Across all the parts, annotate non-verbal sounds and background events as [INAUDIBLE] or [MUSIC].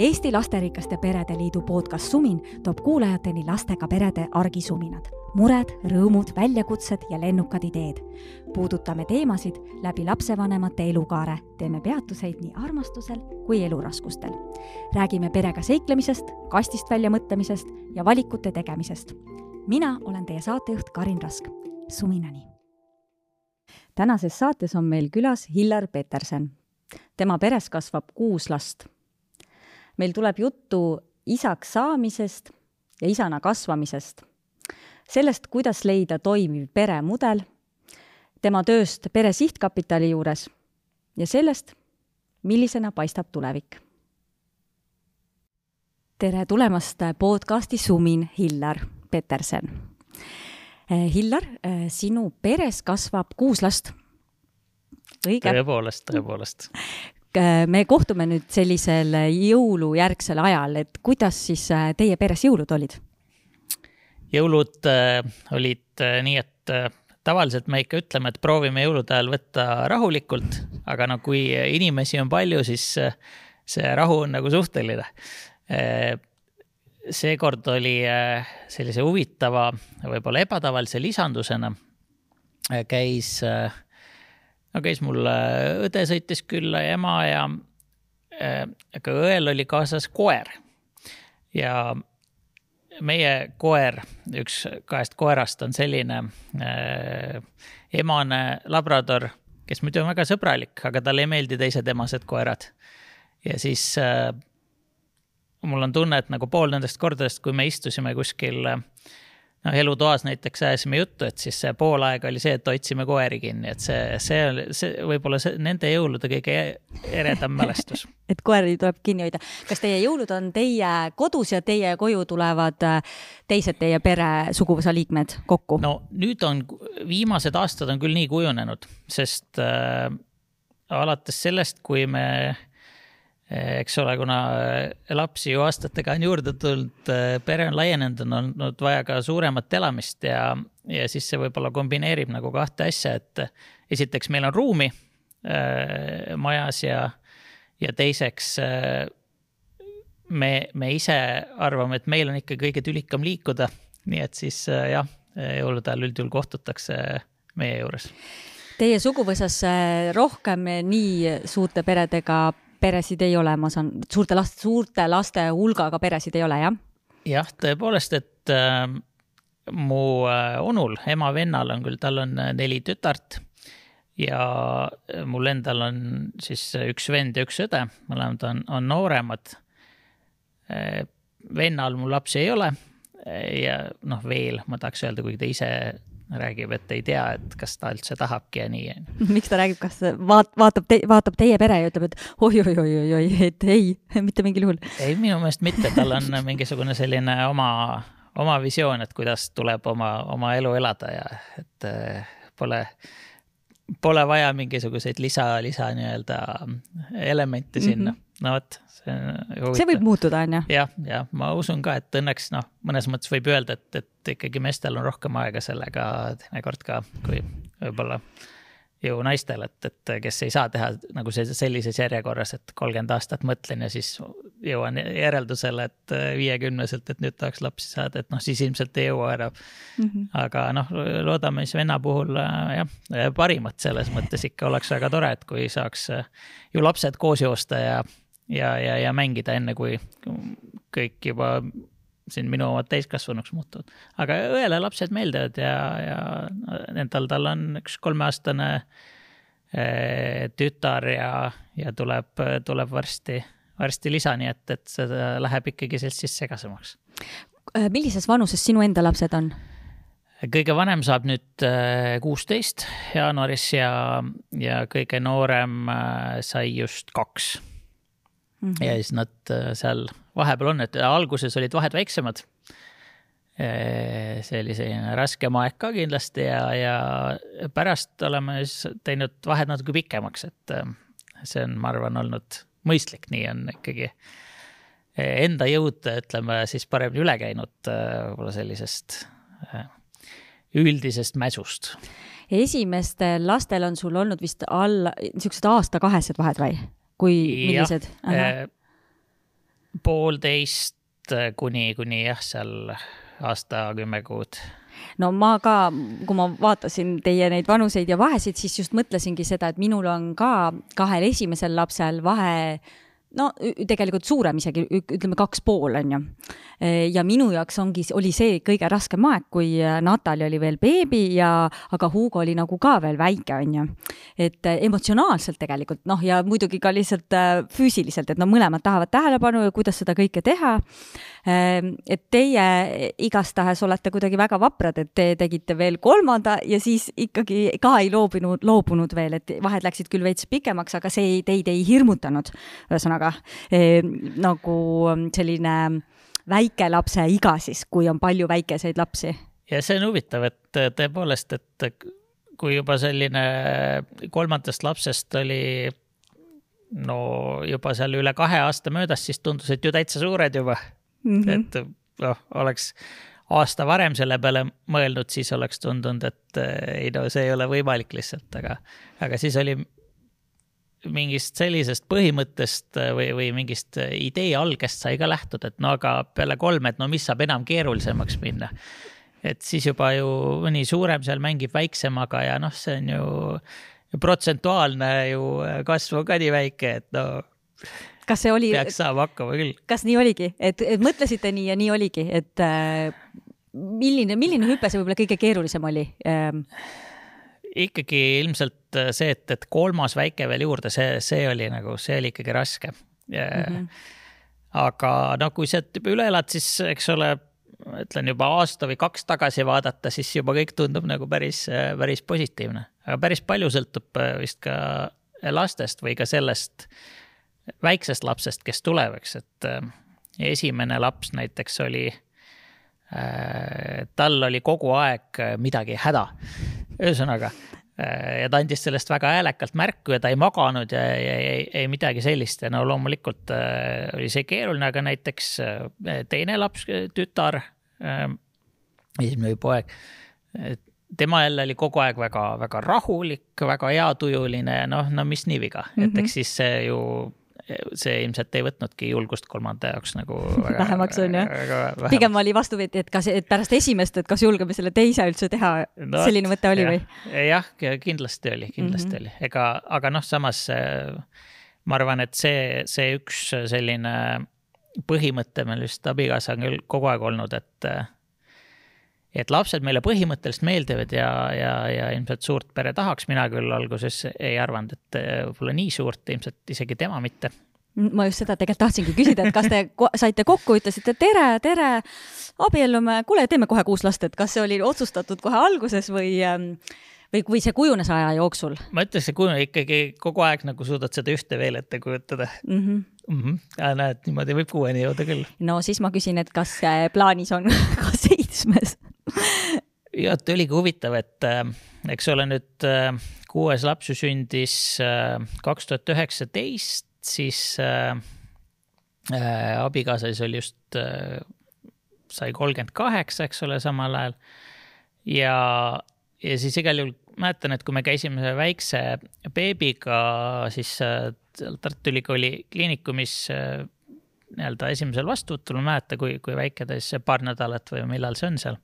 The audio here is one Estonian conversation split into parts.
Eesti Lasterikaste Perede Liidu podcast Sumin toob kuulajateni lastega perede argisuminad, mured, rõõmud, väljakutsed ja lennukad ideed. puudutame teemasid läbi lapsevanemate elukaare, teeme peatuseid nii armastusel kui eluraskustel. räägime perega seiklemisest, kastist välja mõtlemisest ja valikute tegemisest. mina olen teie saatejuht Karin Rask. suminani! tänases saates on meil külas Hillar Peterson. tema peres kasvab kuus last meil tuleb juttu isaks saamisest ja isana kasvamisest, sellest, kuidas leida toimiv peremudel, tema tööst Pere Sihtkapitali juures ja sellest, millisena paistab tulevik. tere tulemast podcasti Sumin, Hillar Peterson. Hillar, sinu peres kasvab kuus last. õige? tõepoolest, tõepoolest me kohtume nüüd sellisel jõulujärgsel ajal, et kuidas siis äh, teie peres jõulud olid? jõulud äh, olid äh, nii, et äh, tavaliselt me ikka ütleme, et proovime jõulude ajal võtta rahulikult, aga no kui inimesi on palju, siis äh, see rahu on nagu suhteline äh,. seekord oli äh, sellise huvitava, võib-olla ebatavalise lisandusena äh, käis äh, no käis mul õde sõitis külla ja ema ja äh, aga õel oli kaasas koer. ja meie koer, üks kahest koerast on selline äh, emane labrador, kes muidu on väga sõbralik, aga talle ei meeldi teised emased koerad. ja siis äh, mul on tunne, et nagu pool nendest kordadest, kui me istusime kuskil äh, noh, elutoas näiteks ajasime juttu, et siis see pool aega oli see, et hoidsime koeri kinni, et see, see see võib-olla see nende jõulude kõige eredam mälestus [LAUGHS] et koeri tuleb kinni hoida. kas teie jõulud on teie kodus ja teie koju tulevad äh, teised teie pere suguvõsa liikmed kokku? no nüüd on, viimased aastad on küll nii kujunenud, sest äh, alates sellest, kui me äh, eks ole, kuna äh, lapsi ju aastatega on juurde tulnud, äh, pere on laienenud, on olnud vaja ka suuremat elamist ja, ja siis see võib-olla kombineerib nagu kahte asja, et esiteks meil on ruumi äh, majas ja, ja teiseks äh, me, me ise arvame, et meil on ikka kõige tülikam liikuda. nii et siis äh, jah, jõulude ajal üldjuhul kohtutakse meie juures. Teie suguvõsas rohkem nii suurte peredega peresid ei ole, ma saan, suurte laste, suurte laste hulgaga peresid ei ole, jah? jah, tõepoolest, et äh, mu äh, onul, ema-vennal on küll, tal on äh, neli tütart ja äh, mul endal on siis üks vend ja üks õde, mõlemad on, on nooremad vennal mul lapsi ei ole ja noh, veel ma tahaks öelda, kuigi ta ise räägib, et ei tea, et kas ta üldse tahabki ja nii. [LAUGHS] miks ta räägib, kas vaat-, vaatab te,, vaatab teie pere ja ütleb, et oi-oi-oi-oi, et ei, [LAUGHS] mitte mingil juhul? ei, minu meelest mitte, tal on [LAUGHS] mingisugune selline oma, oma visioon, et kuidas tuleb oma, oma elu elada ja et äh, pole, pole vaja mingisuguseid lisa, lisa nii-öelda elemente sinna mm. -hmm no vot, see on huvitav. see võib muutuda, on ju? jah, jah, ma usun ka, et õnneks noh, mõnes mõttes võib öelda, et, et ikkagi meestel on rohkem aega sellega teinekord ka, kui võib-olla ju naistel, et, et kes ei saa teha nagu see sellises järjekorras, et kolmkümmend aastat mõtlen ja siis jõuan järeldusele, et viiekümneselt, et nüüd tahaks lapsi saada, et noh, siis ilmselt ei jõua ära mm. -hmm. aga noh, loodame siis venna puhul jah, parimat selles mõttes ikka oleks väga tore, et kui saaks ju lapsed koos joosta ja ja, ja, ja mängida enne, kui kõik juba siin minu omad täiskasvanuks muutuvad. aga õele lapsed meeldivad ja, ja endal, tal on üks kolmeaastane eh, tütar ja, ja tuleb, tuleb varsti, varsti lisa, nii et, et seda läheb ikkagi seltsis segasemaks. Äh, millises vanuses sinu enda lapsed on? kõige vanem saab nüüd äh, kuusteist jaanuaris ja, ja kõige noorem äh, sai just kaks mm. -hmm. ja siis nad äh, seal vahepeal on, et alguses olid vahed väiksemad. see oli selline raskem aeg ka kindlasti ja, ja pärast oleme siis teinud vahed natuke pikemaks, et äh, see on, ma arvan, olnud mõistlik, nii on ikkagi enda jõud, ütleme siis paremini üle käinud äh, võib-olla sellisest üldisest mäsust. esimestel lastel on sul olnud vist alla, niisugused aasta-kahesed vahed või? Kui, millised? Äh, poolteist kuni, kuni jah, seal aasta kümme kuud no ma ka, kui ma vaatasin teie neid vanuseid ja vahesid, siis just mõtlesingi seda, et minul on ka kahel esimesel lapsel vahe no tegelikult suurem isegi, ütleme kaks pool on ju. ja minu jaoks ongi, oli see kõige raskem aeg, kui Natalja oli veel beebi ja, aga Hugo oli nagu ka veel väike, on ju. et emotsionaalselt tegelikult noh, ja muidugi ka lihtsalt füüsiliselt, et no mõlemad tahavad tähelepanu ja kuidas seda kõike teha. Et teie igastahes olete kuidagi väga vaprad, et te tegite veel kolmanda ja siis ikkagi ka ei loobunud, loobunud veel, et vahed läksid küll veits pikemaks, aga see ei, teid ei hirmutanud. ühesõnaga ühesõnaga eh, nagu selline väikelapse iga siis, kui on palju väikeseid lapsi. ja see on huvitav, et tõepoolest, et kui juba selline kolmandast lapsest oli no juba seal üle kahe aasta möödas, siis tundus, et ju täitsa suured juba mm. -hmm. et noh, oleks aasta varem selle peale mõelnud, siis oleks tundunud, et ei no see ei ole võimalik lihtsalt, aga, aga siis oli mingist sellisest põhimõttest äh, või, või mingist äh, idee algest sai ka lähtuda, et no aga peale kolme, et no mis saab enam keerulisemaks minna. et siis juba ju mõni suurem seal mängib väiksemaga ja noh, see on ju protsentuaalne ju äh, kasv on ka nii väike, et no kas see oli? peaks saama hakkama küll. kas nii oligi, et, et mõtlesite nii ja nii oligi, et äh, milline, milline hüpe see võib-olla kõige keerulisem oli ähm.? Ikkagi ilmselt äh, see, et, et kolmas väike veel juurde, see, see oli nagu, see oli ikkagi raske mm. -hmm. aga no kui juba üle elad, siis eks ole, ütlen juba aasta või kaks tagasi vaadata, siis juba kõik tundub nagu päris, päris positiivne. aga päris palju sõltub äh, vist ka lastest või ka sellest väiksest lapsest, kes tuleb, eks, et äh, esimene laps näiteks oli tal oli kogu aeg midagi häda ühesõnaga äh, ja ta andis sellest väga häälekalt märku ja ta ei maganud ja ei, ei midagi sellist ja no loomulikult äh, oli see keeruline, aga näiteks äh, teine laps, tütar, esimene poeg, tema jälle oli kogu aeg väga-väga rahulik, väga heatujuline ja noh, no mis nii viga mm, -hmm. et mhm. eks siis see ju see ilmselt ei võtnudki julgust kolmanda jaoks nagu [LAUGHS] väga, vähemaks on ju. pigem oli vastupidi, et kas, et pärast esimest, et kas julgeme selle teise üldse teha no,, selline mõte oli või? jah, kindlasti oli, kindlasti mm -hmm. oli, ega, aga noh, samas ma arvan, et see, see üks selline põhimõte meil vist abikaasaga küll kogu aeg olnud, et et lapsed meile põhimõtteliselt meeldivad ja, ja, ja ilmselt suurt pere tahaks, mina küll alguses ei arvanud, et võib-olla nii suurt, ilmselt isegi tema mitte. ma just seda tegelikult tahtsingi küsida, et kas te saite kokku, ütlesite tere, tere, abiellume, kuule, teeme kohe kuus last, et kas see oli otsustatud kohe alguses või ähm, või kui see kujunes aja jooksul? ma ütleks, see kujunes ikkagi kogu aeg nagu suudad seda ühte veel ette kujutada mm. -hmm. Mm -hmm. ja näed, niimoodi võib kuueni jõuda küll. no siis ma küsin, et kas plaanis on [LAUGHS] ka seitsmes ja et oligi huvitav, et äh, eks ole nüüd äh, kuues laps ju sündis äh, kaks tuhat üheksateist, siis äh, abikaasa siis oli just äh,, sai kolmkümmend kaheksa, eks ole, samal ajal. ja, ja siis igal juhul mäletan, et kui me käisime väikse beebiga, siis äh, Tartu Ülikooli kliinikumis äh, nii-öelda esimesel vastuvõtul, ma ei mäleta, kui, kui väike ta siis paar nädalat või millal see on seal.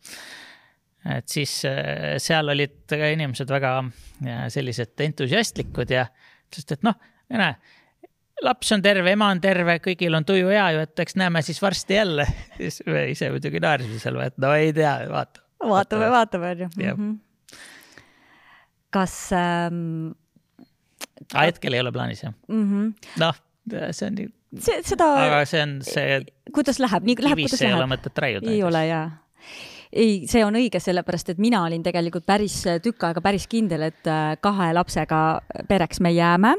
et siis äh, seal olid ka inimesed väga sellised entusiastlikud ja sest et noh, näe, laps on terve, ema on terve, kõigil on tuju hea ju, et eks näeme siis varsti jälle. [LAUGHS] siis me ise muidugi naersime seal, et no ei tea, vaata. vaatame, vaatame, on ju. Mhm. kas ähm,? hetkel ei ole plaanis jah mm -hmm.. noh, see on see, seda. aga see on see. kuidas läheb, nii läheb, kuidas läheb. ei ole mõtet raiuda. ei ole jaa ei, see on õige, sellepärast et mina olin tegelikult päris tükk aega päris kindel, et äh, kahe lapsega pereks me jääme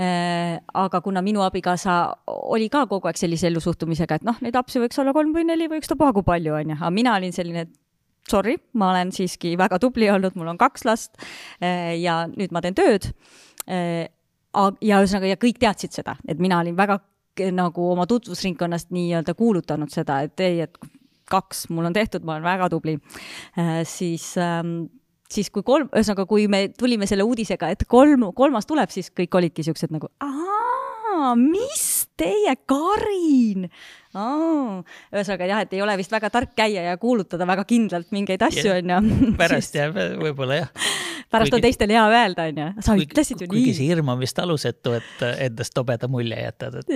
äh, aga kuna minu abikaasa oli ka kogu aeg sellise ellusuhtumisega, et noh, neid lapsi võiks olla kolm või neli või ükstapuha kui palju, onju, aga mina olin selline, et sorry, ma olen siiski väga tubli olnud, mul on kaks last äh, ja nüüd ma teen tööd ja ühesõnaga, ja kõik teadsid seda, et mina olin väga nagu oma tutvusringkonnast nii-öelda kuulutanud seda, et ei, et kaks mul on tehtud, ma olen väga tubli äh,. siis ähm, siis kui kolm, ühesõnaga, kui me tulime selle uudisega, et kolm, kolmas tuleb, siis kõik olidki siuksed nagu ahaa, aa, mis teie, Karin ühesõnaga jah, et ei ole vist väga tark käia ja kuulutada väga kindlalt mingeid asju, onju. [LAUGHS] pärast jääb võib-olla jah. pärast kuigi, on teistel hea öelda, onju. sa kuigi, ütlesid ju kuigi nii. kuigi see hirm on vist alusetu, et endast tobeda mulje jätad, et.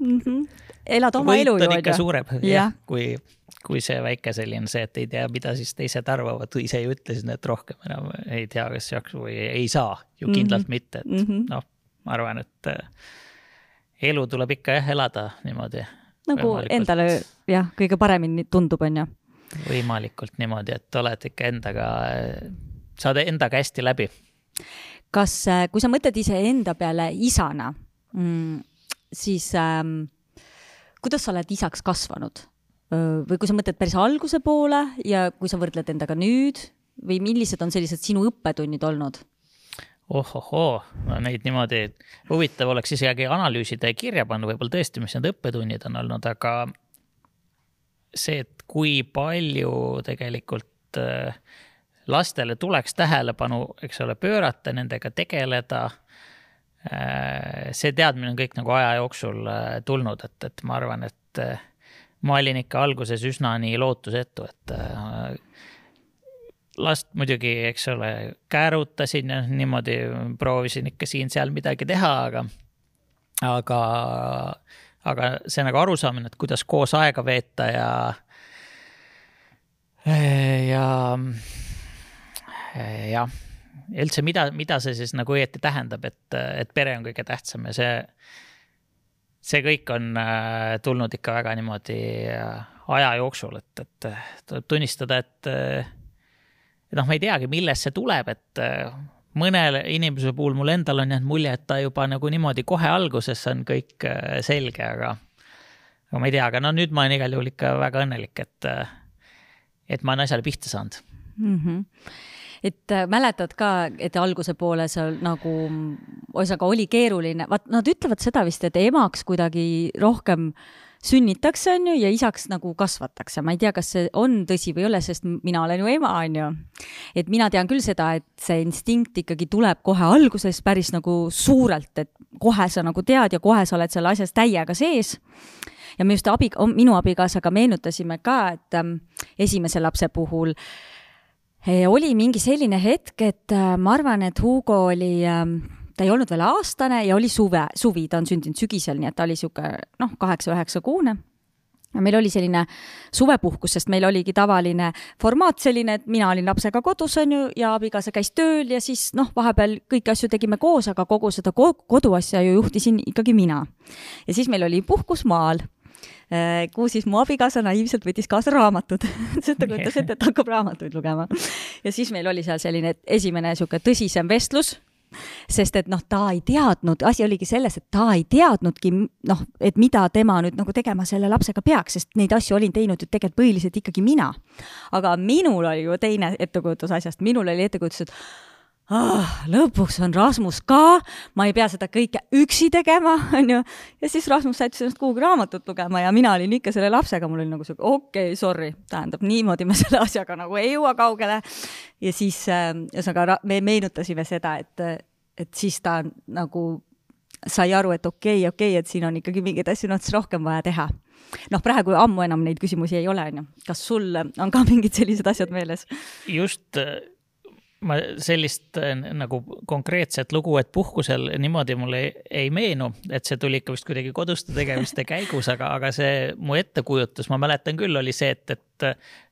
mm -hmm.. elad oma Võit elu ju. võit on ikka suurem jah, kui, kui see väike selline see, et ei tea, mida siis teised arvavad, ise ju ütlesin, et rohkem enam ei tea, kas jaksu või ei saa ju kindlalt mm -hmm. mitte, et mm -hmm. noh, ma arvan, et äh, elu tuleb ikka jah elada niimoodi. nagu endale jah, kõige paremini tundub, on ju. võimalikult niimoodi, et oled ikka endaga, saad endaga hästi läbi. kas, äh, kui sa mõtled iseenda peale isana mm,, siis ähm, kuidas sa oled isaks kasvanud? või kui sa mõtled päris alguse poole ja kui sa võrdled endaga nüüd või millised on sellised sinu õppetunnid olnud? Ohohoo, no neid niimoodi, huvitav oleks isegi analüüsida ja kirja panna võib-olla tõesti, mis need õppetunnid on olnud, aga see, et kui palju tegelikult lastele tuleks tähelepanu, eks ole, pöörata, nendega tegeleda Äh, see teadmine on kõik nagu aja jooksul äh, tulnud, et, et ma arvan, et äh, ma olin ikka alguses üsna nii lootusetu, et last muidugi, eks ole, käärutasin ja niimoodi proovisin ikka siin-seal midagi teha, aga, aga, aga see nagu arusaamine, et kuidas koos aega veeta ja, ja, jah üldse, mida, mida see siis nagu õieti tähendab, et, et pere on kõige tähtsam ja see, see kõik on äh, tulnud ikka väga niimoodi äh, aja jooksul, et, et tuleb tunnistada, et, et noh, ma ei teagi, millest see tuleb, et äh, mõnele inimese puhul mul endal on jäänud mulje, et ta juba nagu niimoodi kohe alguses on kõik selge, aga, aga ma ei tea, aga no nüüd ma olen igal juhul ikka väga õnnelik, et, et ma olen asjale pihta saanud mm. -hmm et äh, mäletad ka, et alguse poole seal nagu, ühesõnaga oli keeruline, vaat nad ütlevad seda vist, et emaks kuidagi rohkem sünnitakse, on ju, ja isaks nagu kasvatakse. ma ei tea, kas see on tõsi või ei ole, sest mina olen ju ema, on ju. et mina tean küll seda, et see instinkt ikkagi tuleb kohe alguses päris nagu suurelt, et kohe sa nagu tead ja kohe sa oled selle asjas täiega sees ja me just abi, minu abikaasaga meenutasime ka, et ähm, esimese lapse puhul äh, oli mingi selline hetk, et äh, ma arvan, et Hugo oli, ähm, ta ei olnud veel aastane ja oli suve, suvi, ta on sündinud sügisel, nii et ta oli sihuke noh, kaheksa-üheksa kuune ja meil oli selline suvepuhkus, sest meil oligi tavaline formaat selline, et mina olin lapsega kodus, on ju, ja abikaasa käis tööl ja siis noh, vahepeal kõiki asju tegime koos, aga kogu seda koduasja ju juhtisin ikkagi mina. ja siis meil oli puhkus maal Äh, kuhu siis mu abikaasa naiivselt võttis kaasa raamatud [LAUGHS] sest ta kujutas ette, et hakkab raamatuid lugema. ja siis meil oli seal selline esimene niisugune tõsisem vestlus sest et noh, ta ei teadnud, asi oligi selles, et ta ei teadnudki noh, et mida tema nüüd nagu tegema selle lapsega peaks, sest neid asju olin teinud ju tegelikult põhiliselt ikkagi mina. aga minul oli ju teine ettekujutus asjast, minul oli ettekujutus, et ah, lõpuks on Rasmus ka, ma ei pea seda kõike üksi tegema, [LAUGHS] onju. ja siis Rasmus sättis ennast kuhugi raamatut lugema ja mina olin ikka selle lapsega, mul oli nagu siuke okei okay,, sorry, tähendab niimoodi me [LAUGHS] selle asjaga nagu ei jõua kaugele. ja siis äh, ühesõnaga me meenutasime seda, et, et siis ta nagu sai aru, et okei okay,, okei okay,, et siin on ikkagi mingeid asju natuke rohkem vaja teha noh, praegu ammu enam neid küsimusi ei ole, onju. kas sul on ka mingid sellised asjad meeles? just ma sellist äh, nagu konkreetset lugu, et puhkusel niimoodi mulle ei, ei meenu, et see tuli ikka vist kuidagi koduste tegemiste käigus, aga, aga see mu ettekujutus, ma mäletan küll, oli see, et, et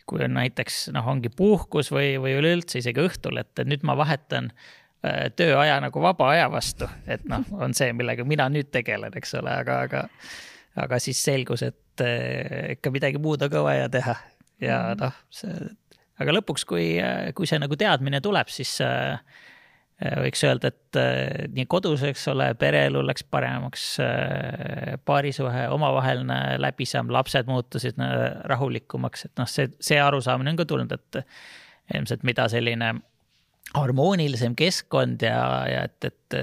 kui on näiteks noh, ongi puhkus või, või üleüldse isegi õhtul, et nüüd ma vahetan äh, tööaja nagu vaba aja vastu, et noh, on see, millega mina nüüd tegelen, eks ole, aga, aga, aga siis selgus, et äh, ikka midagi muud on ka vaja teha. Ja noh, see aga lõpuks, kui, kui see nagu teadmine tuleb, siis äh, võiks öelda, et äh, nii kodus, eks ole, pereelu läks paremaks, äh, paarisuhe omavaheline läbisam, lapsed muutusid rahulikumaks, et noh, see, see arusaamine on ka tulnud, et ilmselt mida selline harmoonilisem keskkond ja, ja et, et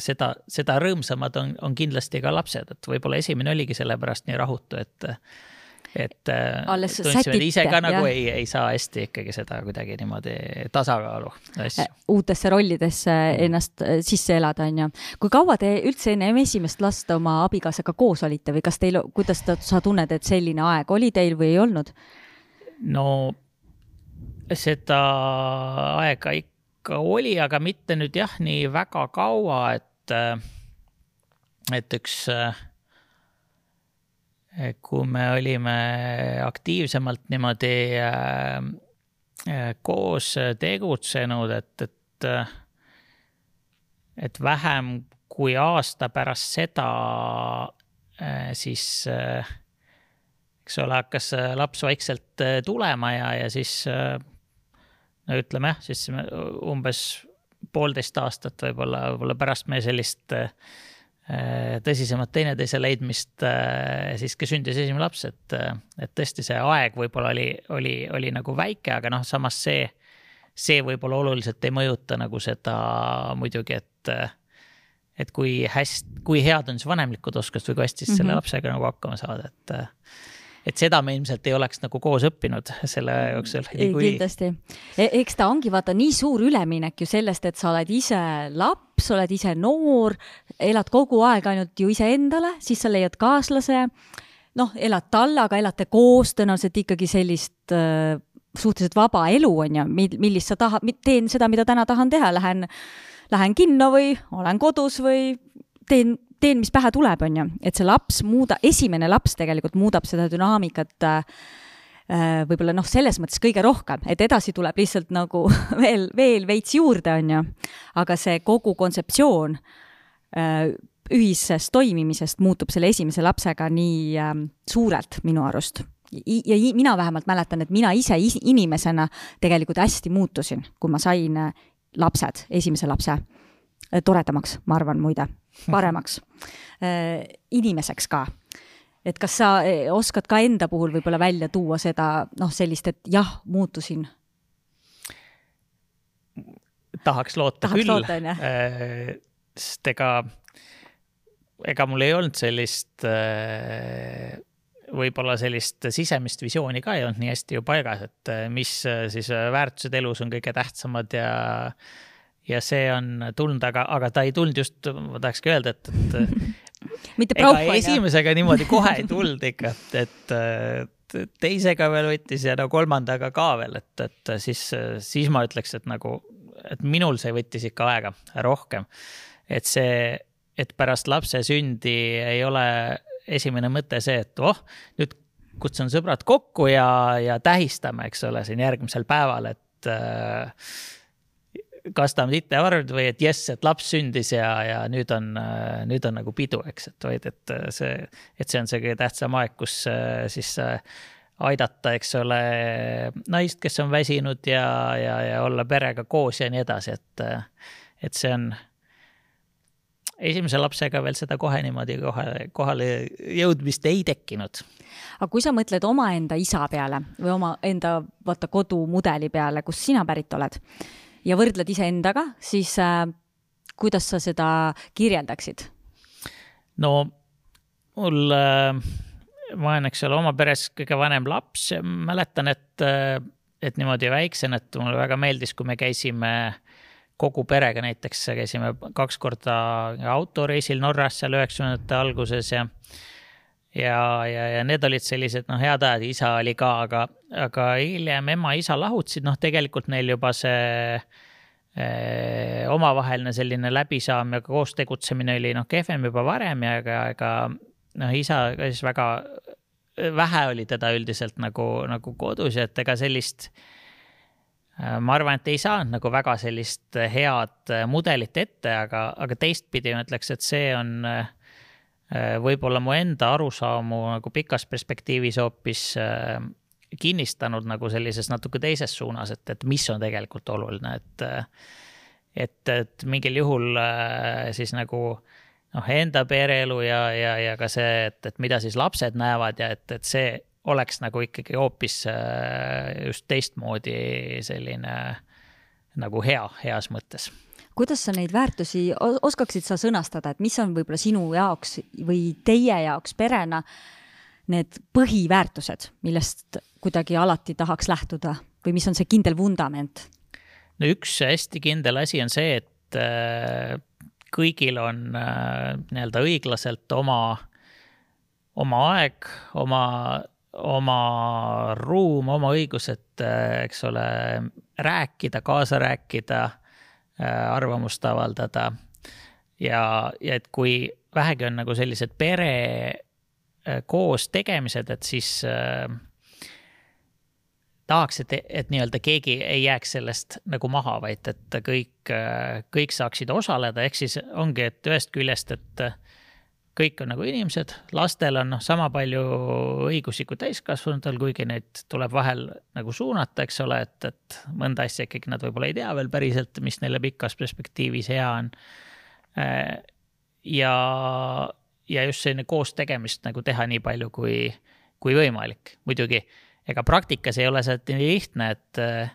seda, seda rõõmsamad on, on kindlasti ka lapsed, et võib-olla esimene oligi sellepärast nii rahutu, et et äh, Alles tundsime, et ise ka nagu jah. ei, ei saa hästi ikkagi seda kuidagi niimoodi tasakaalu asju. Äh, uutesse rollidesse ennast äh, sisse elada, on ju. kui kaua te üldse ennem esimest last oma abikaasaga koos olite või kas teil, kuidas ta, sa tunned, et selline aeg oli teil või ei olnud? no seda aega ikka oli, aga mitte nüüd jah, nii väga kaua, et, et üks kui me olime aktiivsemalt niimoodi äh, äh, koos tegutsenud, et, et, äh, et vähem kui aasta pärast seda siis eks ole, hakkas laps vaikselt tulema ja, ja siis no ütleme jah, siis umbes poolteist aastat võib-olla, võib-olla pärast meie sellist Äh, tõsisemat teineteise leidmist äh, siis, kui sündis esimene laps, et, äh, et tõesti see aeg võib-olla oli, oli, oli nagu väike, aga noh, samas see, see võib-olla oluliselt ei mõjuta nagu seda muidugi, et, et kui hästi, kui head on siis vanemlikud oskused või kui hästi siis mm -hmm. selle mhm. lapsega nagu hakkama saada, et et seda me ilmselt ei oleks nagu koos õppinud selle jooksul. kindlasti e, eks ta ongi vaata nii suur üleminek ju sellest, et sa oled ise laps, oled ise noor, elad kogu aeg ainult ju iseendale, siis sa leiad kaaslase, noh, elad talle, aga elate koos tõenäoliselt ikkagi sellist äh, suhteliselt vaba elu on ju, millist sa tahad, teen seda, mida täna tahan teha, lähen, lähen kinno või olen kodus või teen teen, mis pähe tuleb, on ju, et see laps muuda, esimene laps tegelikult muudab seda dünaamikat äh, võib-olla noh, selles mõttes kõige rohkem, et edasi tuleb lihtsalt nagu [LAUGHS] veel, veel veits juurde, on ju. aga see kogu kontseptsioon äh, ühisest toimimisest muutub selle esimese lapsega nii äh, suurelt minu arust ja mina vähemalt mäletan, et mina ise inimesena tegelikult hästi muutusin, kui ma sain äh, lapsed, esimese lapse toredamaks, ma arvan, muide paremaks äh, inimeseks ka. Et kas sa äh, oskad ka enda puhul võib-olla välja tuua seda noh, sellist, et jah, muutusin? tahaks loota tahaks küll, äh, sest ega, ega mul ei olnud sellist võib-olla sellist sisemist visiooni ka ei olnud nii hästi ju paigas, et mis siis väärtused elus on kõige tähtsamad ja ja see on tulnud, aga, aga ta ei tulnud just, ma tahakski öelda, et, et [LAUGHS] mitte ega esimesega niimoodi kohe ei tulnud ikka, et, et teisega veel võttis ja no kolmandaga ka veel, et, et siis, siis ma ütleks, et nagu, et minul see võttis ikka aega rohkem. et see, et pärast lapse sündi ei ole esimene mõte see, et oh, nüüd kutsun sõbrad kokku ja, ja tähistame, eks ole, siin järgmisel päeval, et äh, kastame titevarvud või et jess, et laps sündis ja, ja nüüd on, nüüd on nagu pidu, eks, et vaid, et see, et see on see kõige tähtsam aeg, kus siis aidata, eks ole, naist, kes on väsinud ja, ja, ja olla perega koos ja nii edasi, et, et see on esimese lapsega veel seda kohe niimoodi kohe kohale jõudmist ei tekkinud. aga kui sa mõtled omaenda isa peale või omaenda vaata kodumudeli peale, kust sina pärit oled ja võrdled iseendaga, siis äh, kuidas sa seda kirjeldaksid? no mul äh,, ma olen, eks ole, oma peres kõige vanem laps ja mäletan, et, äh, et niimoodi väiksena, et mulle väga meeldis, kui me käisime kogu perega näiteks, käisime kaks korda autoreisil Norras seal üheksakümnendate alguses ja ja, ja, ja need olid sellised noh, head ajad, isa oli ka, aga, aga hiljem ema-isa lahutasid, noh, tegelikult neil juba see eh, omavaheline selline läbisaam ja koos tegutsemine oli noh, kehvem juba varem ja ega, ega noh, isa siis väga vähe oli teda üldiselt nagu, nagu kodus ja et ega sellist eh, ma arvan, et ei saanud nagu väga sellist head mudelit ette, aga, aga teistpidi ma ütleks, et see on Äh, võib-olla mu enda arusaamu nagu pikas perspektiivis hoopis äh, kinnistanud nagu sellises natuke teises suunas, et, et mis on tegelikult oluline, et et, et mingil juhul äh, siis nagu noh, enda pereelu ja, ja, ja ka see, et, et mida siis lapsed näevad ja et, et see oleks nagu ikkagi hoopis just teistmoodi selline nagu hea, heas mõttes kuidas sa neid väärtusi, oskaksid sa sõnastada, et mis on võib-olla sinu jaoks või teie jaoks perena need põhiväärtused, millest kuidagi alati tahaks lähtuda või mis on see kindel vundament? no üks hästi kindel asi on see, et äh, kõigil on äh, nii-öelda õiglaselt oma, oma aeg, oma, oma ruum, oma õigused, äh, eks ole, rääkida, kaasa rääkida, arvamust avaldada. ja, ja et kui vähegi on nagu sellised pere koos tegemised, et siis äh, tahaks, et, et nii-öelda keegi ei jääks sellest nagu maha, vaid et kõik, kõik saaksid osaleda, ehk siis ongi, et ühest küljest, et kõik on nagu inimesed, lastel on noh, sama palju õigusi kui täiskasvanutel, kuigi neid tuleb vahel nagu suunata, eks ole, et, et mõnda asja ikkagi nad võib-olla ei tea veel päriselt, mis neile pikas perspektiivis hea on. ja, ja just selline koos tegemist nagu teha nii palju kui, kui võimalik, muidugi ega praktikas ei ole see nii lihtne, et äh,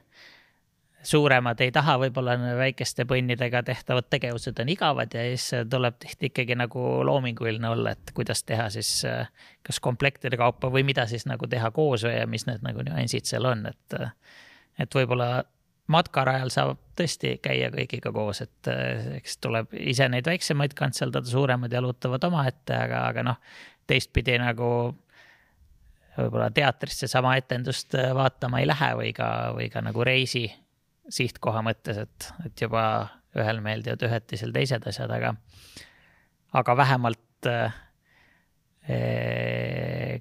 suuremad ei taha, võib-olla väikeste põnnidega tehtavad tegevused on igavad ja siis tuleb tihti ikkagi nagu loominguline olla, et kuidas teha siis äh, kas komplektide kaupa või mida siis nagu teha koos või ja mis need nagu nüansid seal on, et, äh, et võib-olla matkarajal saab tõesti käia kõigiga koos, et eks tuleb ise neid väiksemaid kantseldada, suuremad jalutavad omaette, aga, aga noh, teistpidi nagu võib-olla teatrisse sama etendust äh, vaatama ei lähe või ka, või ka nagu reisi sihtkoha mõttes, et, et juba ühel meeldivad ühed, teisel teised asjad, aga, aga vähemalt äh,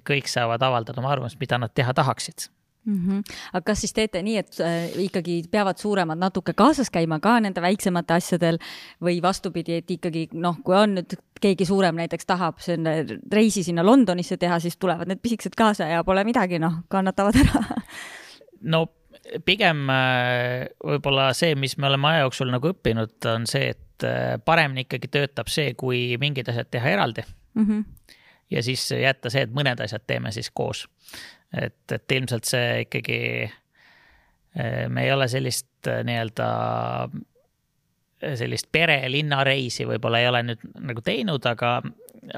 kõik saavad avaldada oma arvamust, mida nad teha tahaksid mm. -hmm. aga kas siis teete nii, et äh, ikkagi peavad suuremad natuke kaasas käima ka nende väiksemate asjadel või vastupidi, et ikkagi noh, kui on nüüd keegi suurem näiteks tahab selle reisi sinna Londonisse teha, siis tulevad need pisikesed kaasa ja pole midagi, noh, kannatavad ära no pigem äh, võib-olla see, mis me oleme aja jooksul nagu õppinud, on see, et äh, paremini ikkagi töötab see, kui mingid asjad teha eraldi mm. -hmm. ja siis jätta see, et mõned asjad teeme siis koos et, et ilmselt see ikkagi, eh, me ei ole sellist nii-öelda, sellist pere-linnareisi võib-olla ei ole nüüd nagu teinud, aga,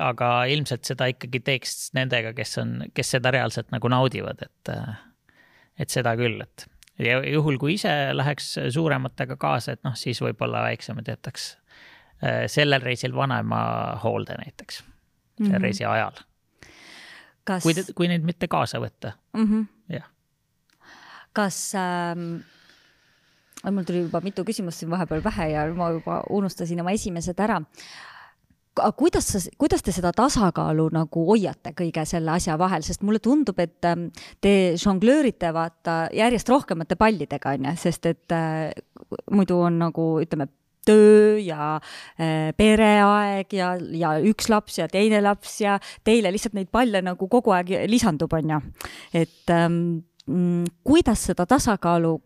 aga ilmselt seda ikkagi teeks nendega, kes on, kes seda reaalselt nagu naudivad, et, et seda küll, et ja juhul, kui ise läheks suurematega kaasa, et noh, siis võib-olla väiksemad jätaks sellel reisil vanaema hoolde näiteks, mm -hmm. reisi ajal kas. kui, kui neid mitte kaasa võtta mm. -hmm. jah. kas ähm,, mul tuli juba mitu küsimust siin vahepeal pähe ja ma juba unustasin oma esimesed ära aga kuidas sa, kuidas te seda tasakaalu nagu hoiate kõige selle asja vahel, sest mulle tundub, et ähm, te žonglöörite vaata järjest rohkemate pallidega, on ju, sest et äh, muidu on nagu ütleme, töö ja äh, pereaeg ja, ja üks laps ja teine laps ja teile lihtsalt neid palle nagu kogu aeg lisandub, on ju. et ähm, mm, kuidas seda tasakaalu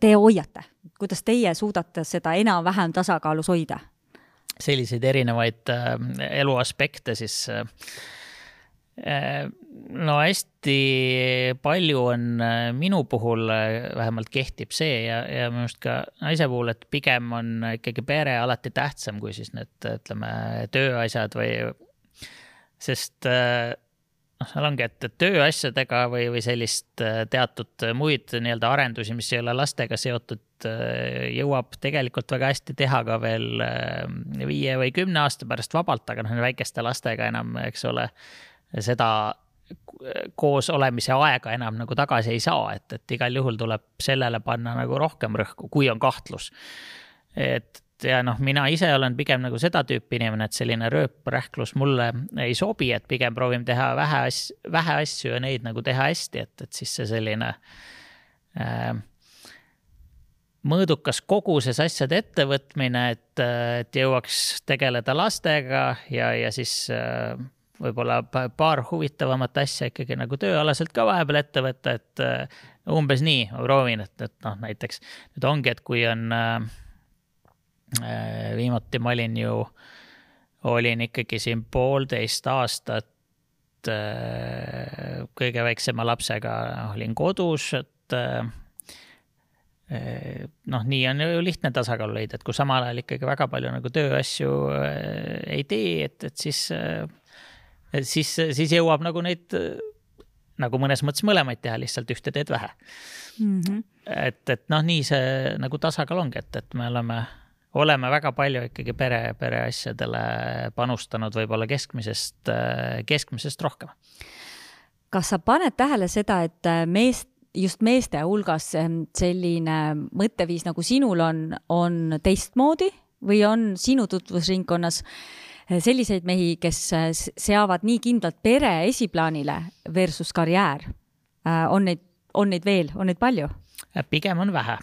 te hoiate, kuidas teie suudate seda enam-vähem tasakaalus hoida? Selliseid erinevaid äh, elu aspekte siis äh, Äh, no hästi palju on minu puhul äh, vähemalt kehtib see ja, ja minu arust ka naise puhul, et pigem on ikkagi pere alati tähtsam kui siis need, ütleme, tööasjad või, sest noh, seal ongi, et tööasjadega või, või sellist teatud muid nii-öelda arendusi, mis ei ole lastega seotud, jõuab tegelikult väga hästi teha ka veel viie või kümne aasta pärast vabalt, aga noh, väikeste lastega enam, eks ole seda koos olemise aega enam nagu tagasi ei saa, et, et igal juhul tuleb sellele panna nagu rohkem rõhku, kui on kahtlus. et ja noh, mina ise olen pigem nagu seda tüüpi inimene, et selline rööprähklus mulle ei sobi, et pigem proovin teha vähe asju, vähe asju ja neid nagu teha hästi, et, et siis see selline äh, mõõdukas koguses asjade ettevõtmine, et, et jõuaks tegeleda lastega ja, ja siis äh, võib-olla paar huvitavamat asja ikkagi nagu tööalaselt ka vahepeal ette võtta, et äh, umbes nii ma proovin, et, et noh, näiteks nüüd ongi, et kui on äh,, äh viimati ma olin ju, olin ikkagi siin poolteist aastat kõige väiksema lapsega olin kodus, et noh, nii on ju lihtne tasakaalu leida, et kui samal ajal ikkagi väga palju nagu tööasju äh, ei tee, et, et siis äh, siis, siis jõuab nagu neid nagu mõnes mõttes mõlemaid teha, lihtsalt ühte teed vähe mm. -hmm. et, et noh, nii see nagu tasakaal ongi, et, et me oleme, oleme väga palju ikkagi pere, pereasjadele panustanud võib-olla keskmisest, keskmisest rohkem. kas sa paned tähele seda, et meest, just meeste hulgas selline mõtteviis, nagu sinul on, on teistmoodi või on sinu tutvusringkonnas selliseid mehi, kes seavad nii kindlalt pere esiplaanile versus karjäär? on neid, on neid veel, on neid palju? pigem on vähe.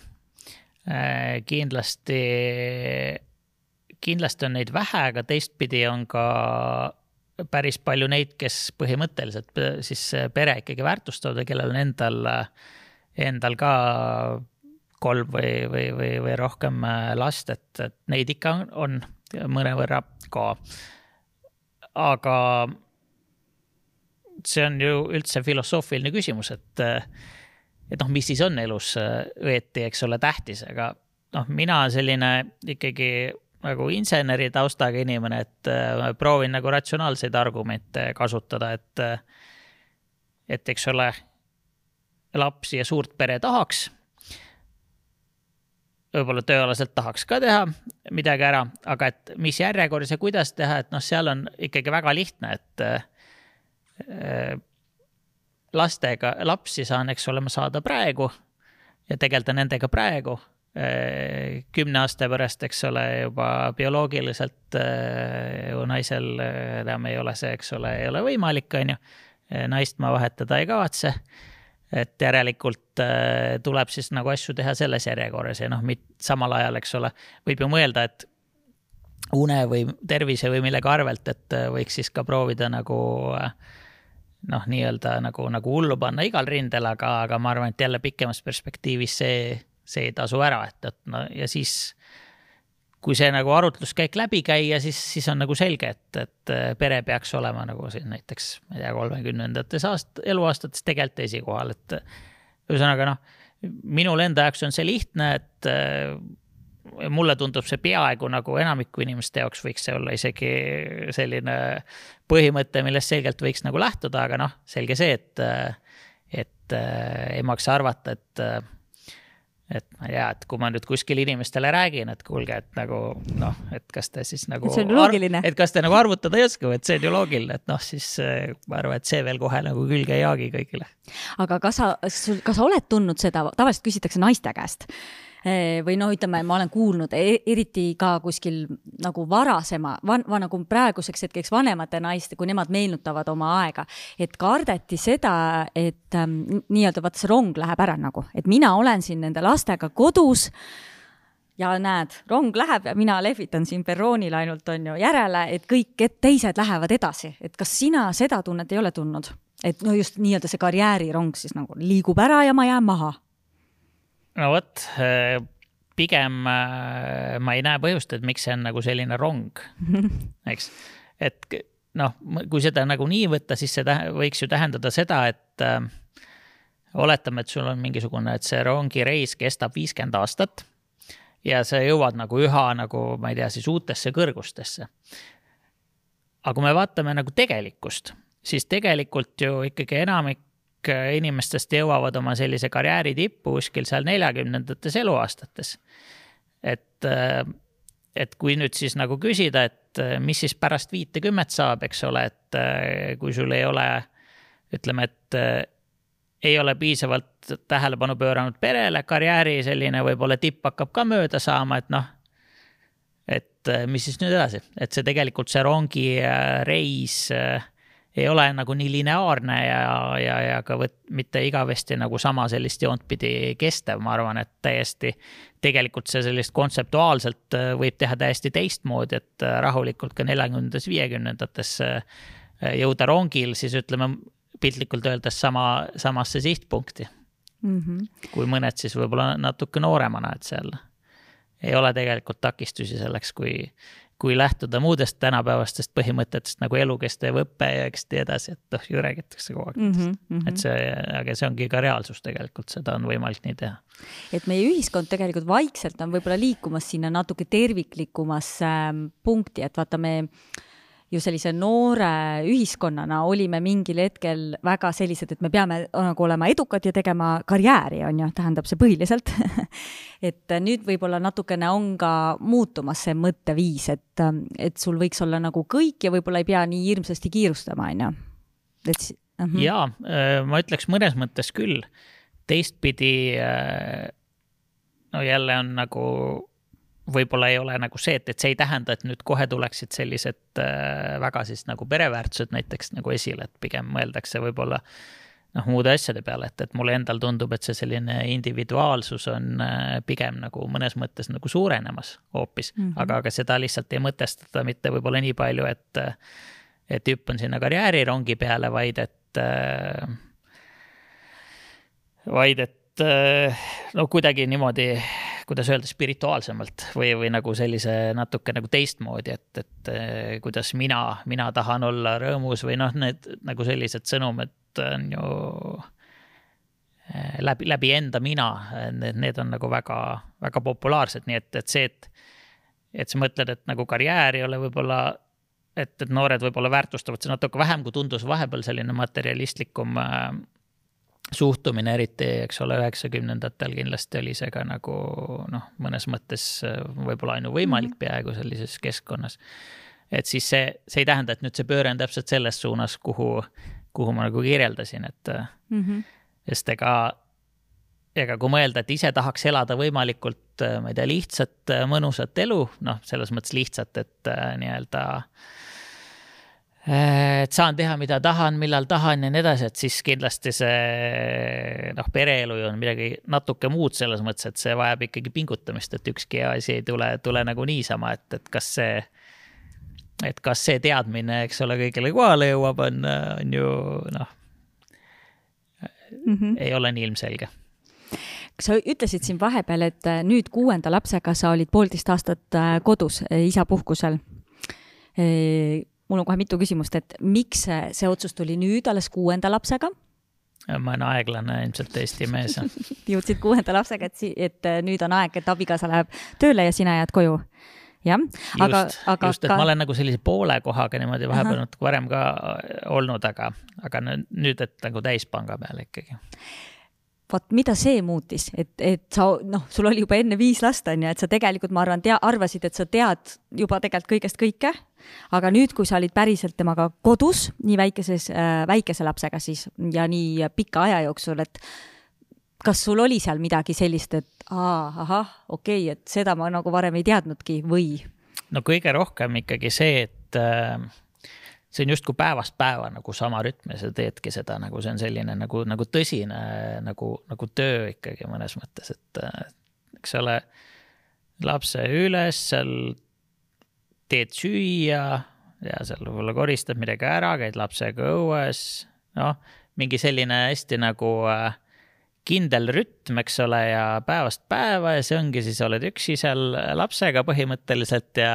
kindlasti, kindlasti on neid vähe, aga teistpidi on ka päris palju neid, kes põhimõtteliselt siis pere ikkagi väärtustavad ja kellel on endal, endal ka kolm või, või, või, või rohkem last, et, et neid ikka on, on mõnevõrra ka. aga see on ju üldse filosoofiline küsimus, et, et noh, mis siis on elus õieti, eks ole, tähtis, aga noh, mina selline ikkagi nagu inseneri taustaga inimene, et äh, proovin nagu ratsionaalseid argumente kasutada, et, äh, et eks ole, lapsi ja suurt pere tahaks. võib-olla tööalaselt tahaks ka teha midagi ära, aga et mis järjekorras ja kuidas teha, et noh, seal on ikkagi väga lihtne, et äh, lastega, lapsi saan, eks ole, ma saada praegu ja tegeleda nendega praegu kümne aasta pärast, eks ole, juba bioloogiliselt äh, ju naisel äh, enam ei ole see, eks ole, ei ole võimalik, on ju. naist ma vahetada ei kavatse. et järelikult tuleb siis nagu asju teha selles järjekorras ja noh, samal ajal, eks ole, võib ju mõelda, et une või tervise või millegi arvelt, et võiks siis ka proovida nagu noh, nii-öelda nagu, nagu hullu panna igal rindel, aga, aga ma arvan, et jälle pikemas perspektiivis see see ei tasu ära, et, et no ja siis kui see nagu arutluskäik läbi käia, siis, siis on nagu selge, et, et pere peaks olema nagu siin näiteks, ma ei tea, kolmekümnendates aast-, eluaastates tegelikult esikohal, et ühesõnaga noh, minul enda jaoks on see lihtne, et mulle tundub see peaaegu nagu enamiku inimeste jaoks võiks see olla isegi selline põhimõte, millest selgelt võiks nagu lähtuda, aga noh, selge see, et, et ei maksa arvata, et et ma ei tea, et kui ma nüüd kuskil inimestele räägin, et kuulge, et nagu noh, et kas te siis nagu. see on loogiline. et kas te nagu arvutada ei oska et see on ju loogiline, et noh, siis eh, ma arvan, et see veel kohe nagu külge ei jaagi kõigile. aga kas sa, kas sa oled tundnud seda, tavaliselt küsitakse naiste käest või noh, ütleme, ma olen kuulnud e, eriti ka kuskil nagu varasema van,, van, nagu praeguseks hetkeks vanemate naiste, kui nemad meenutavad oma aega, et kardeti seda, et ähm, nii-öelda vaata see rong läheb ära nagu, et mina olen siin nende lastega kodus ja näed, rong läheb ja mina lehvitan siin perroonil ainult on ju järele, et kõik et teised lähevad edasi, et kas sina seda tunnet ei ole tundnud? et no just nii-öelda see karjäärirong siis nagu liigub ära ja ma jään maha no vot, äh, pigem äh, ma ei näe põhjust, et miks see on nagu selline rong, [LAUGHS] eks. et noh, kui seda nagu nii võtta, siis see võiks ju tähendada seda, et äh, oletame, et sul on mingisugune, et see rongireis kestab viiskümmend aastat ja sa jõuad nagu üha nagu, ma ei tea, siis uutesse kõrgustesse. aga kui me vaatame nagu tegelikkust, siis tegelikult ju ikkagi enamik inimestest jõuavad oma sellise karjääri tippu kuskil seal neljakümnendates eluaastates. et, äh, et kui nüüd siis nagu küsida, et äh, mis siis pärast viitekümmet saab, eks ole, et kui sul ei ole, ütleme, et ei ole piisavalt tähelepanu pööranud perele, karjääri selline võib-olla tipp hakkab ka mööda saama, et noh, et mis siis nüüd edasi, et see tegelikult see rongireis äh, ei ole nagu nii lineaarne ja, ja, ja ka võt, mitte igavesti nagu sama sellist joont pidi kestev, ma arvan, et täiesti tegelikult see sellist kontseptuaalselt äh, võib teha täiesti teistmoodi, et äh, rahulikult ka neljakümnendates, viiekümnendates äh, jõuda rongil siis ütleme piltlikult öeldes sama, samasse sihtpunkti mm. -hmm. kui mõned siis võib-olla natuke nooremana, et seal ei ole tegelikult takistusi selleks, kui kui lähtuda muudest tänapäevastest põhimõtetest nagu elukestev õpe ja eks nii edasi, et noh, ju räägitakse kogu aeg mm. -hmm. et see, aga see ongi ka reaalsus tegelikult, seda on võimalik nii teha. et meie ühiskond tegelikult vaikselt on võib-olla liikumas sinna natuke terviklikumasse ähm, punkti, et vaata, me ju sellise noore ühiskonnana olime mingil hetkel väga sellised, et me peame nagu olema edukad ja tegema karjääri, on ju, tähendab see põhiliselt [LAUGHS] et nüüd võib-olla natukene on ka muutumas see mõtteviis, et, et sul võiks olla nagu kõik ja võib-olla ei pea nii hirmsasti kiirustama, on ju. et uh. -huh. äh, ma ütleks mõnes mõttes küll. teistpidi äh, no jälle on nagu võib-olla ei ole nagu see, et, et see ei tähenda, et nüüd kohe tuleksid sellised äh, väga siis nagu pereväärtused näiteks nagu esile, et pigem mõeldakse võib-olla noh, muude asjade peale, et, et mulle endal tundub, et see selline individuaalsus on äh, pigem nagu mõnes mõttes nagu suurenemas hoopis mm, -hmm. aga, aga seda lihtsalt ei mõtestada mitte võib-olla nii palju, et, et hüppan sinna karjäärirongi peale, vaid et äh, vaid et no kuidagi niimoodi kuidas öelda, spirituaalsemalt või, või nagu sellise natuke nagu teistmoodi, et, et eh, kuidas mina, mina tahan olla rõõmus või noh, need nagu sellised sõnumid on ju eh, läbi, läbi enda mina, need, need on nagu väga, väga populaarsed, nii et, et see, et, et sa mõtled, et nagu karjäär ei ole võib-olla et, et noored võib-olla väärtustavad seda natuke vähem, kui tundus vahepeal selline materialistlikum äh, suhtumine, eriti, eks ole, üheksakümnendatel kindlasti oli see ka nagu noh, mõnes mõttes äh, võib-olla ainuvõimalik mhm. peaaegu sellises keskkonnas. et siis see, see ei tähenda, et nüüd see pööre on täpselt selles suunas, kuhu, kuhu ma nagu kirjeldasin, et mm. -hmm. sest ega, ega kui mõelda, et ise tahaks elada võimalikult, äh, ma ei tea, lihtsat, mõnusat elu, noh, selles mõttes lihtsat, et nii-öelda Äh, et saan teha, mida tahan, millal tahan ja nii edasi, et siis kindlasti see noh, pereelu ju on midagi natuke muud selles mõttes, et see vajab ikkagi pingutamist, et ükski asi ei tule, tule nagu niisama, et, et kas see, et kas see teadmine, eks ole, kõigile kohale jõuab, on, on ju noh mm, -hmm. ei ole nii ilmselge sa ütlesid siin vahepeal, et nüüd kuuenda lapsega sa olid poolteist aastat äh, kodus isapuhkusel mul on kohe mitu küsimust, et miks see, see otsus tuli nüüd alles kuuenda lapsega? ma olen aeglane ilmselt Eesti mees [LAUGHS] jõudsid kuuenda lapsega, et, et äh, nüüd on aeg, et abikaasa läheb tööle ja sina jääd koju jah, aga, aga. just, et ka... ma olen nagu sellise poole kohaga niimoodi vahepeal natuke varem ka olnud, aga, aga nüüd, et nagu täispanga peal ikkagi vot mida see muutis, et, et sa noh, sul oli juba enne viis last on ju, et sa tegelikult, ma arvan, tea, arvasid, et sa tead juba tegelikult kõigest kõike. aga nüüd, kui sa olid päriselt temaga kodus, nii väikeses äh,, väikese lapsega siis ja nii pika aja jooksul, et kas sul oli seal midagi sellist, et aa, ahah, okei okay,, et seda ma nagu varem ei teadnudki või? no kõige rohkem ikkagi see, et äh see on justkui päevast päeva nagu sama rütm ja sa teedki seda nagu see on selline nagu, nagu tõsine nagu, nagu töö ikkagi mõnes mõttes, et eks ole, lapse üles, seal teed süüa ja seal võib-olla koristad midagi ära, käid lapsega õues, noh, mingi selline hästi nagu äh, kindel rütm, eks ole, ja päevast päeva ja see ongi siis, oled üksi seal lapsega põhimõtteliselt ja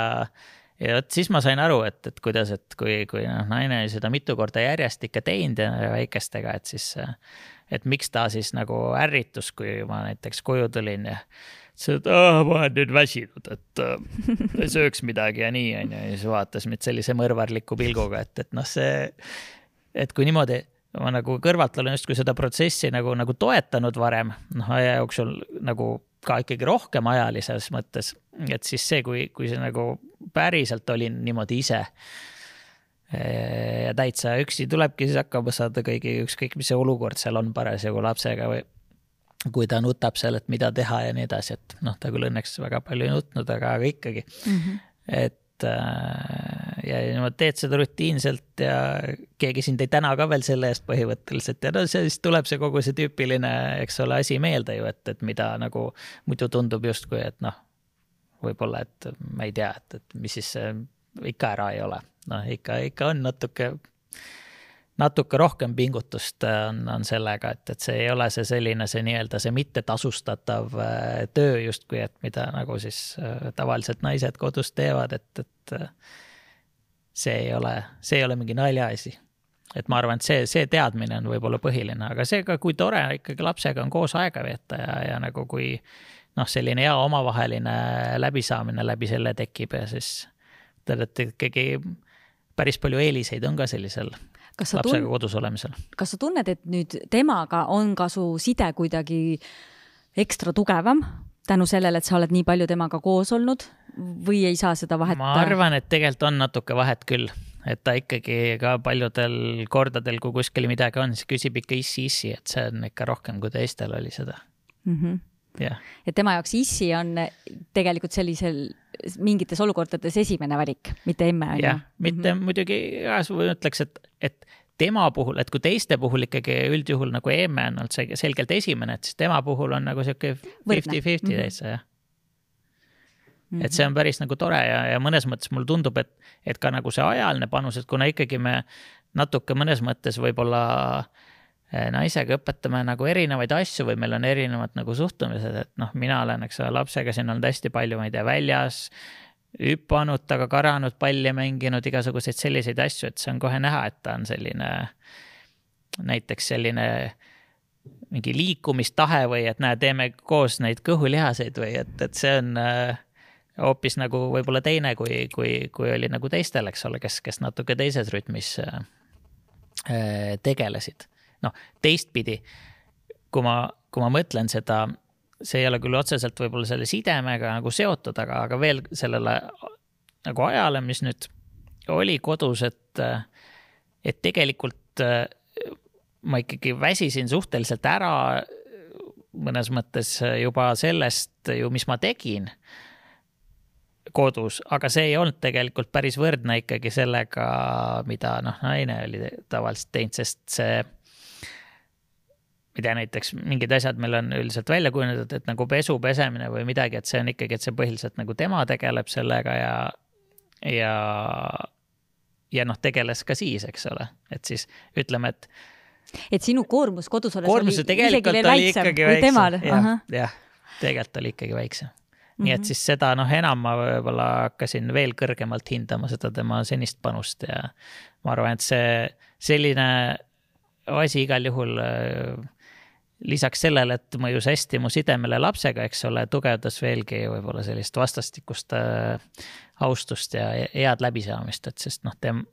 ja vot siis ma sain aru, et, et kuidas, et kui, kui noh, naine oli seda mitu korda järjest ikka teinud väikestega, et siis, et miks ta siis nagu ärritus, kui ma näiteks koju tulin ja ütles, et ah, ma olen nüüd väsinud, et äh, sööks midagi ja nii, onju, ja siis vaatas mind sellise mõrvarliku pilguga, et, et noh, see, et kui niimoodi ma nagu kõrvalt olen justkui seda protsessi nagu, nagu toetanud varem, noh, aja jooksul nagu ka ikkagi rohkem ajalises mõttes, et siis see, kui, kui see nagu päriselt olin niimoodi ise ja täitsa üksi tulebki siis hakkama saada kõigi, ükskõik mis see olukord seal on parasjagu lapsega või kui ta nutab seal, et mida teha ja nii edasi, et noh, ta küll õnneks väga palju ei nutnud, aga, aga ikkagi mm. -hmm. et Äh, ja niimoodi teed seda rutiinselt ja keegi sind ei täna ka veel selle eest põhimõtteliselt ja no siis tuleb see kogu see tüüpiline, eks ole, asi meelde ju, et, et mida nagu muidu tundub justkui, et noh, võib-olla, et ma ei tea, et, et mis siis ikka ära ei ole, noh ikka, ikka on natuke natuke rohkem pingutust äh, on, on sellega, et, et see ei ole see selline, see nii-öelda see mittetasustatav äh, töö justkui, et mida nagu siis äh, tavaliselt naised kodus teevad, et, et see ei ole, see ei ole mingi naljaasi. et ma arvan, et see, see teadmine on võib-olla põhiline, aga see ka, kui tore ikkagi lapsega on koos aega veeta ja, ja nagu kui noh, selline hea omavaheline läbisaamine läbi selle tekib ja siis te olete ikkagi päris palju eeliseid on ka sellisel kas lapsega tun-, kodus olemisel. kas sa tunned, et nüüd temaga on ka su side kuidagi ekstra tugevam tänu sellele, et sa oled nii palju temaga koos olnud või ei saa seda vahet? ma arvan, et tegelikult on natuke vahet küll, et ta ikkagi ka paljudel kordadel, kui kuskil midagi on, siis küsib ikka issi-issi, et see on ikka rohkem kui teistel oli seda, mm. -hmm. jah. et tema jaoks issi on tegelikult sellisel mingites olukordades esimene valik, mitte emme on ju jah, mitte mm -hmm. muidugi, ma ütleks, et, et tema puhul, et kui teiste puhul ikkagi üldjuhul nagu emme on olnud see selgelt esimene, et siis tema puhul on nagu sihuke fifty-fifty Mhm. täitsa jah. et see on päris nagu tore ja, ja mõnes mõttes mulle tundub, et, et ka nagu see ajaline panus, et kuna ikkagi me natuke mõnes mõttes võib-olla eh, naisega õpetame nagu erinevaid asju või meil on erinevad nagu suhtumised, et noh, mina olen, eks ole, lapsega siin olnud hästi palju, ma ei tea, väljas hüpanud taga, karanud palli mänginud, igasuguseid selliseid asju, et see on kohe näha, et ta on selline näiteks selline mingi liikumistahe või et näe, teeme koos neid kõhulihaseid või et, et see on äh, hoopis nagu võib-olla teine, kui, kui, kui oli nagu teistel, eks ole, kes, kes natuke teises rütmis äh, äh, tegelesid. noh, teistpidi, kui ma, kui ma mõtlen seda, see ei ole küll otseselt võib-olla selle sidemega nagu seotud, aga, aga veel sellele nagu ajale, mis nüüd oli kodus, et, et tegelikult äh, ma ikkagi väsisin suhteliselt ära mõnes mõttes juba sellest ju, mis ma tegin kodus, aga see ei olnud tegelikult päris võrdne ikkagi sellega, mida noh, naine oli tavaliselt teinud, sest see tea, näiteks mingid asjad meil on üldiselt välja kujunenud, et nagu pesu pesemine või midagi, et see on ikkagi, et see põhiliselt nagu tema tegeleb sellega ja, ja, ja noh, tegeles ka siis, eks ole, et siis ütleme, et et sinu koormus kodus olles koormus oli isegi veel väiksem kui temal. Väiksem, jah, jah, tegelikult oli ikkagi väiksem. Mm. -hmm. nii et siis seda noh, enam ma võib-olla hakkasin veel kõrgemalt hindama seda tema senist panust ja ma arvan, et see selline asi igal juhul äh, lisaks sellele, et mõjus hästi mu sidemele lapsega, eks ole, tugevdas veelgi võib-olla sellist vastastikust äh, austust ja head läbisaamist, et sest noh, tem-,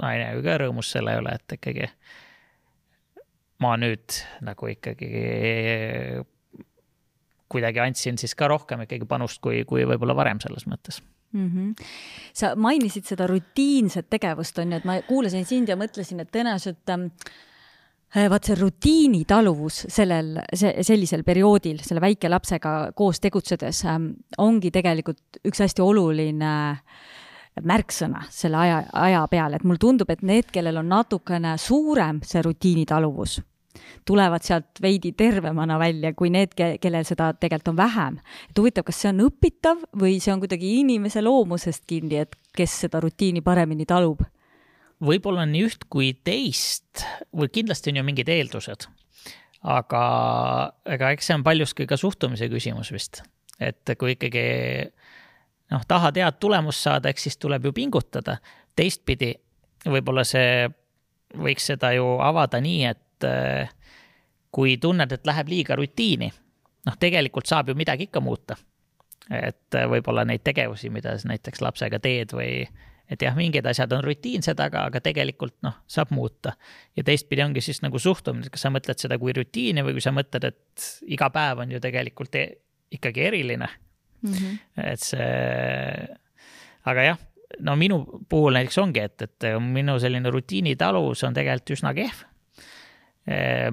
naine ju ka rõõmus selle üle, et ikkagi ma nüüd nagu ikkagi kuidagi andsin siis ka rohkem ikkagi panust kui, kui võib-olla varem selles mõttes mm. -hmm. sa mainisid seda rutiinset tegevust, on ju, et ma kuulasin sind ja mõtlesin, et tõenäoliselt ähm, vaat see rutiinitaluvus sellel, see, sellisel perioodil selle väikelapsega koos tegutsedes ähm, ongi tegelikult üks hästi oluline märksõna selle aja, aja peal, et mulle tundub, et need, kellel on natukene suurem see rutiinitaluvus, tulevad sealt veidi tervemana välja kui need, kellel seda tegelikult on vähem. et huvitav, kas see on õpitav või see on kuidagi inimese loomusest kinni, et kes seda rutiini paremini talub? Võib-olla nii üht kui teist või kindlasti on ju mingid eeldused. aga ega eks see on paljuski ka suhtumise küsimus vist, et kui ikkagi noh, tahad head tulemust saada, eks siis tuleb ju pingutada. teistpidi võib-olla see võiks seda ju avada nii, et kui tunned, et läheb liiga rutiini, noh, tegelikult saab ju midagi ikka muuta. et võib-olla neid tegevusi, mida näiteks lapsega teed või et jah, mingid asjad on rutiinsed, aga, aga tegelikult noh, saab muuta. ja teistpidi ongi siis nagu suhtumine, kas sa mõtled seda kui rutiini või kui sa mõtled, et iga päev on ju tegelikult e ikkagi eriline mm. -hmm. et see, aga jah, no minu puhul näiteks ongi, et, et minu selline rutiinitaluvus on tegelikult üsna kehv.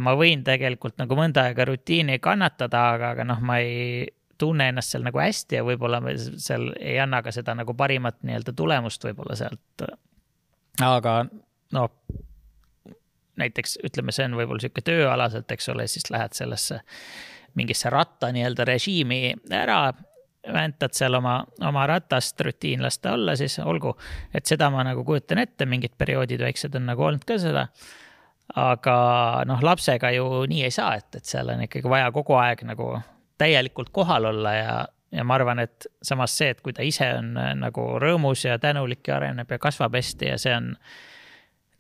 ma võin tegelikult nagu mõnda aega rutiini kannatada, aga, aga noh, ma ei tunne ennast seal nagu hästi ja võib-olla seal ei anna ka seda nagu parimat nii-öelda tulemust võib-olla sealt. aga noh, näiteks ütleme, see on võib-olla sihuke tööalaselt, eks ole, siis lähed sellesse mingisse ratta nii-öelda režiimi ära, väntad seal oma, oma ratast rutiin lasta olla, siis olgu, et seda ma nagu kujutan ette, mingid perioodid väiksed on nagu olnud ka seda. aga noh, lapsega ju nii ei saa, et, et seal on ikkagi vaja kogu aeg nagu täielikult kohal olla ja, ja ma arvan, et samas see, et kui ta ise on nagu rõõmus ja tänulik ja areneb ja kasvab hästi ja see on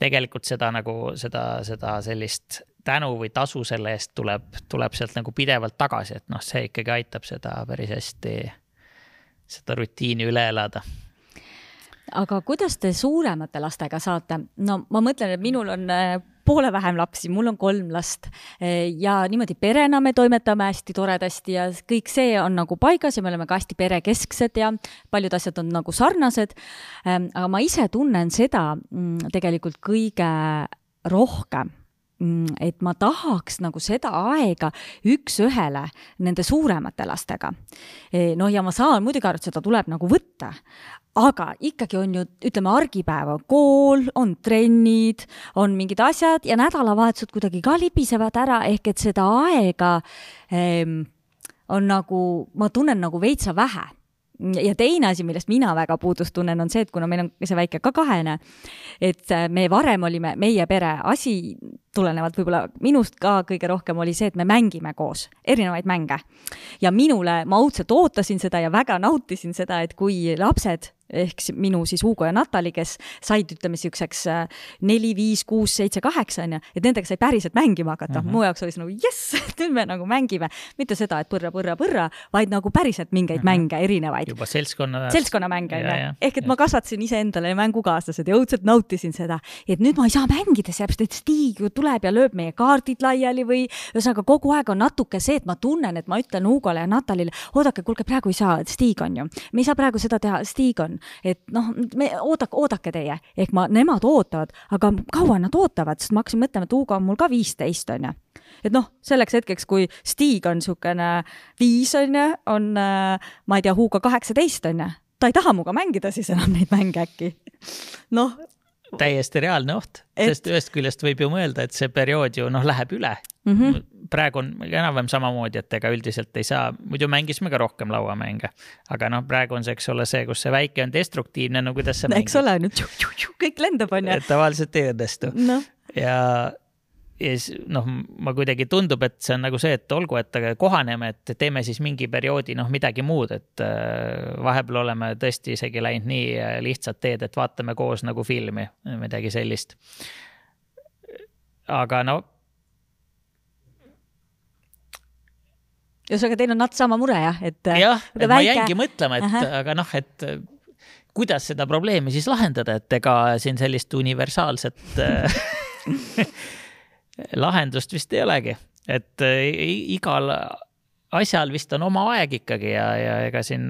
tegelikult seda nagu seda, seda sellist tänu või tasu selle eest tuleb, tuleb sealt nagu pidevalt tagasi, et noh, see ikkagi aitab seda päris hästi, seda rutiini üle elada aga kuidas te suuremate lastega saate? no ma mõtlen, et minul on äh, poole vähem lapsi, mul on kolm last ja niimoodi perena me toimetame hästi toredasti ja kõik see on nagu paigas ja me oleme ka hästi perekesksed ja paljud asjad on nagu sarnased. Aga ma ise tunnen seda mm, tegelikult kõige rohkem et ma tahaks nagu seda aega üks-ühele nende suuremate lastega. noh, ja ma saan muidugi aru, et seda tuleb nagu võtta, aga ikkagi on ju, ütleme, argipäev on kool, on trennid, on mingid asjad ja nädalavahetused kuidagi ka libisevad ära, ehk et seda aega ähm, on nagu, ma tunnen nagu veitsa vähe ja teine asi, millest mina väga puudust tunnen, on see, et kuna meil on see väike ka kahene, et me varem olime, meie pere asi tulenevalt võib-olla minust ka kõige rohkem oli see, et me mängime koos erinevaid mänge. ja minule, ma õudselt ootasin seda ja väga nautisin seda, et kui lapsed ehk minu siis Hugo ja Natali, kes said, ütleme niisuguseks äh, neli, viis, kuus, seitse, kaheksa onju, et nendega sai päriselt mängima hakata mm. -hmm. mu jaoks oli see nagu jess, [LAUGHS] nüüd me nagu mängime, mitte seda, et põrra, põrra, põrra, vaid nagu päriselt mingeid mm -hmm. mänge, erinevaid. juba seltskonna. seltskonnamänge onju, ehk et ja. ma kasvatasin iseendale mängukaaslased ja õudselt nautisin seda, et nüüd ma ei saa mängida, sellepärast et Stig ju tuleb ja lööb meie kaardid laiali või ühesõnaga kogu aeg on natuke see, et ma tunnen, et ma ütlen Hugole ja Natalile, oodake, kuulge, praegu ei saa, Stig on ju, me ei saa praegu seda teha, Stig on et noh, me oodake, oodake teie, ehk ma, nemad ootavad, aga kaua nad ootavad, sest ma hakkasin mõtlema, et Hugo on mul ka viisteist, onju. et noh, selleks hetkeks, kui Stig on niisugune viis, onju, on, äh, ma ei tea, Hugo kaheksateist, onju, ta ei taha minuga mängida siis enam neid mänge äkki. noh, täiesti reaalne oht et..., sest ühest küljest võib ju mõelda, et see periood ju noh, läheb üle mm. -hmm praegu on enam-vähem samamoodi, et ega üldiselt ei saa, muidu mängisime ka rohkem lauamänge. aga noh, praegu on see, eks ole, see, kus see väike on destruktiivne, no kuidas sa eks ole, nüüd kõik lendab, on ju. tavaliselt ei õnnestu no.. ja, ja siis noh, ma kuidagi tundub, et see on nagu see, et olgu, et kohaneme, et teeme siis mingi perioodi noh, midagi muud, et äh, vahepeal oleme tõesti isegi läinud nii äh, lihtsat teed, et vaatame koos nagu filmi, midagi sellist. aga no ühesõnaga, teil on nats sama mure jah, et. Äh, jah, et väike... ma jäingi mõtlema, et Aha. aga noh, et äh, kuidas seda probleemi siis lahendada, et ega siin sellist universaalset äh, [LAUGHS] lahendust vist ei olegi, et igal asjal vist on oma aeg ikkagi ja, ja ega siin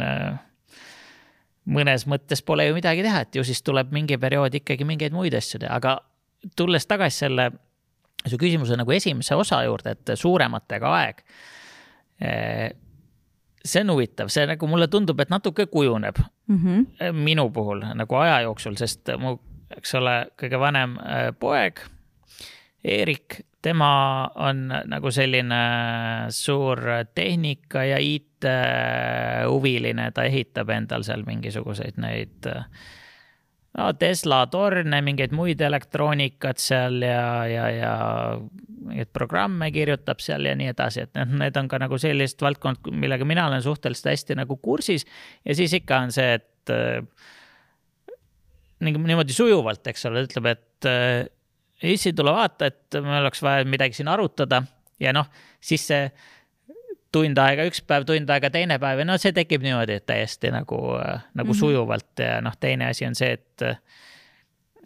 mõnes mõttes pole ju midagi teha, et ju siis tuleb mingi periood ikkagi mingeid muid asju teha, aga tulles tagasi selle su küsimuse nagu esimese osa juurde, et suurematega aeg see on huvitav, see nagu mulle tundub, et natuke kujuneb mm -hmm. minu puhul nagu aja jooksul, sest mu, eks ole, kõige vanem eh, poeg, Eerik, tema on nagu selline suur tehnika ja IT huviline, ta ehitab endal seal mingisuguseid neid no Tesla torne, mingeid muid elektroonikat seal ja, ja, ja mingeid programme kirjutab seal ja nii edasi, et noh, need on ka nagu sellist valdkond, millega mina olen suhteliselt hästi nagu kursis. ja siis ikka on see, et äh, niimoodi sujuvalt, eks ole, ütleb, et äh, issi, tule vaata, et meil oleks vaja midagi siin arutada ja noh, siis see tund aega üks päev, tund aega teine päev ja no see tekib niimoodi, et täiesti nagu, nagu mm -hmm. sujuvalt ja noh, teine asi on see, et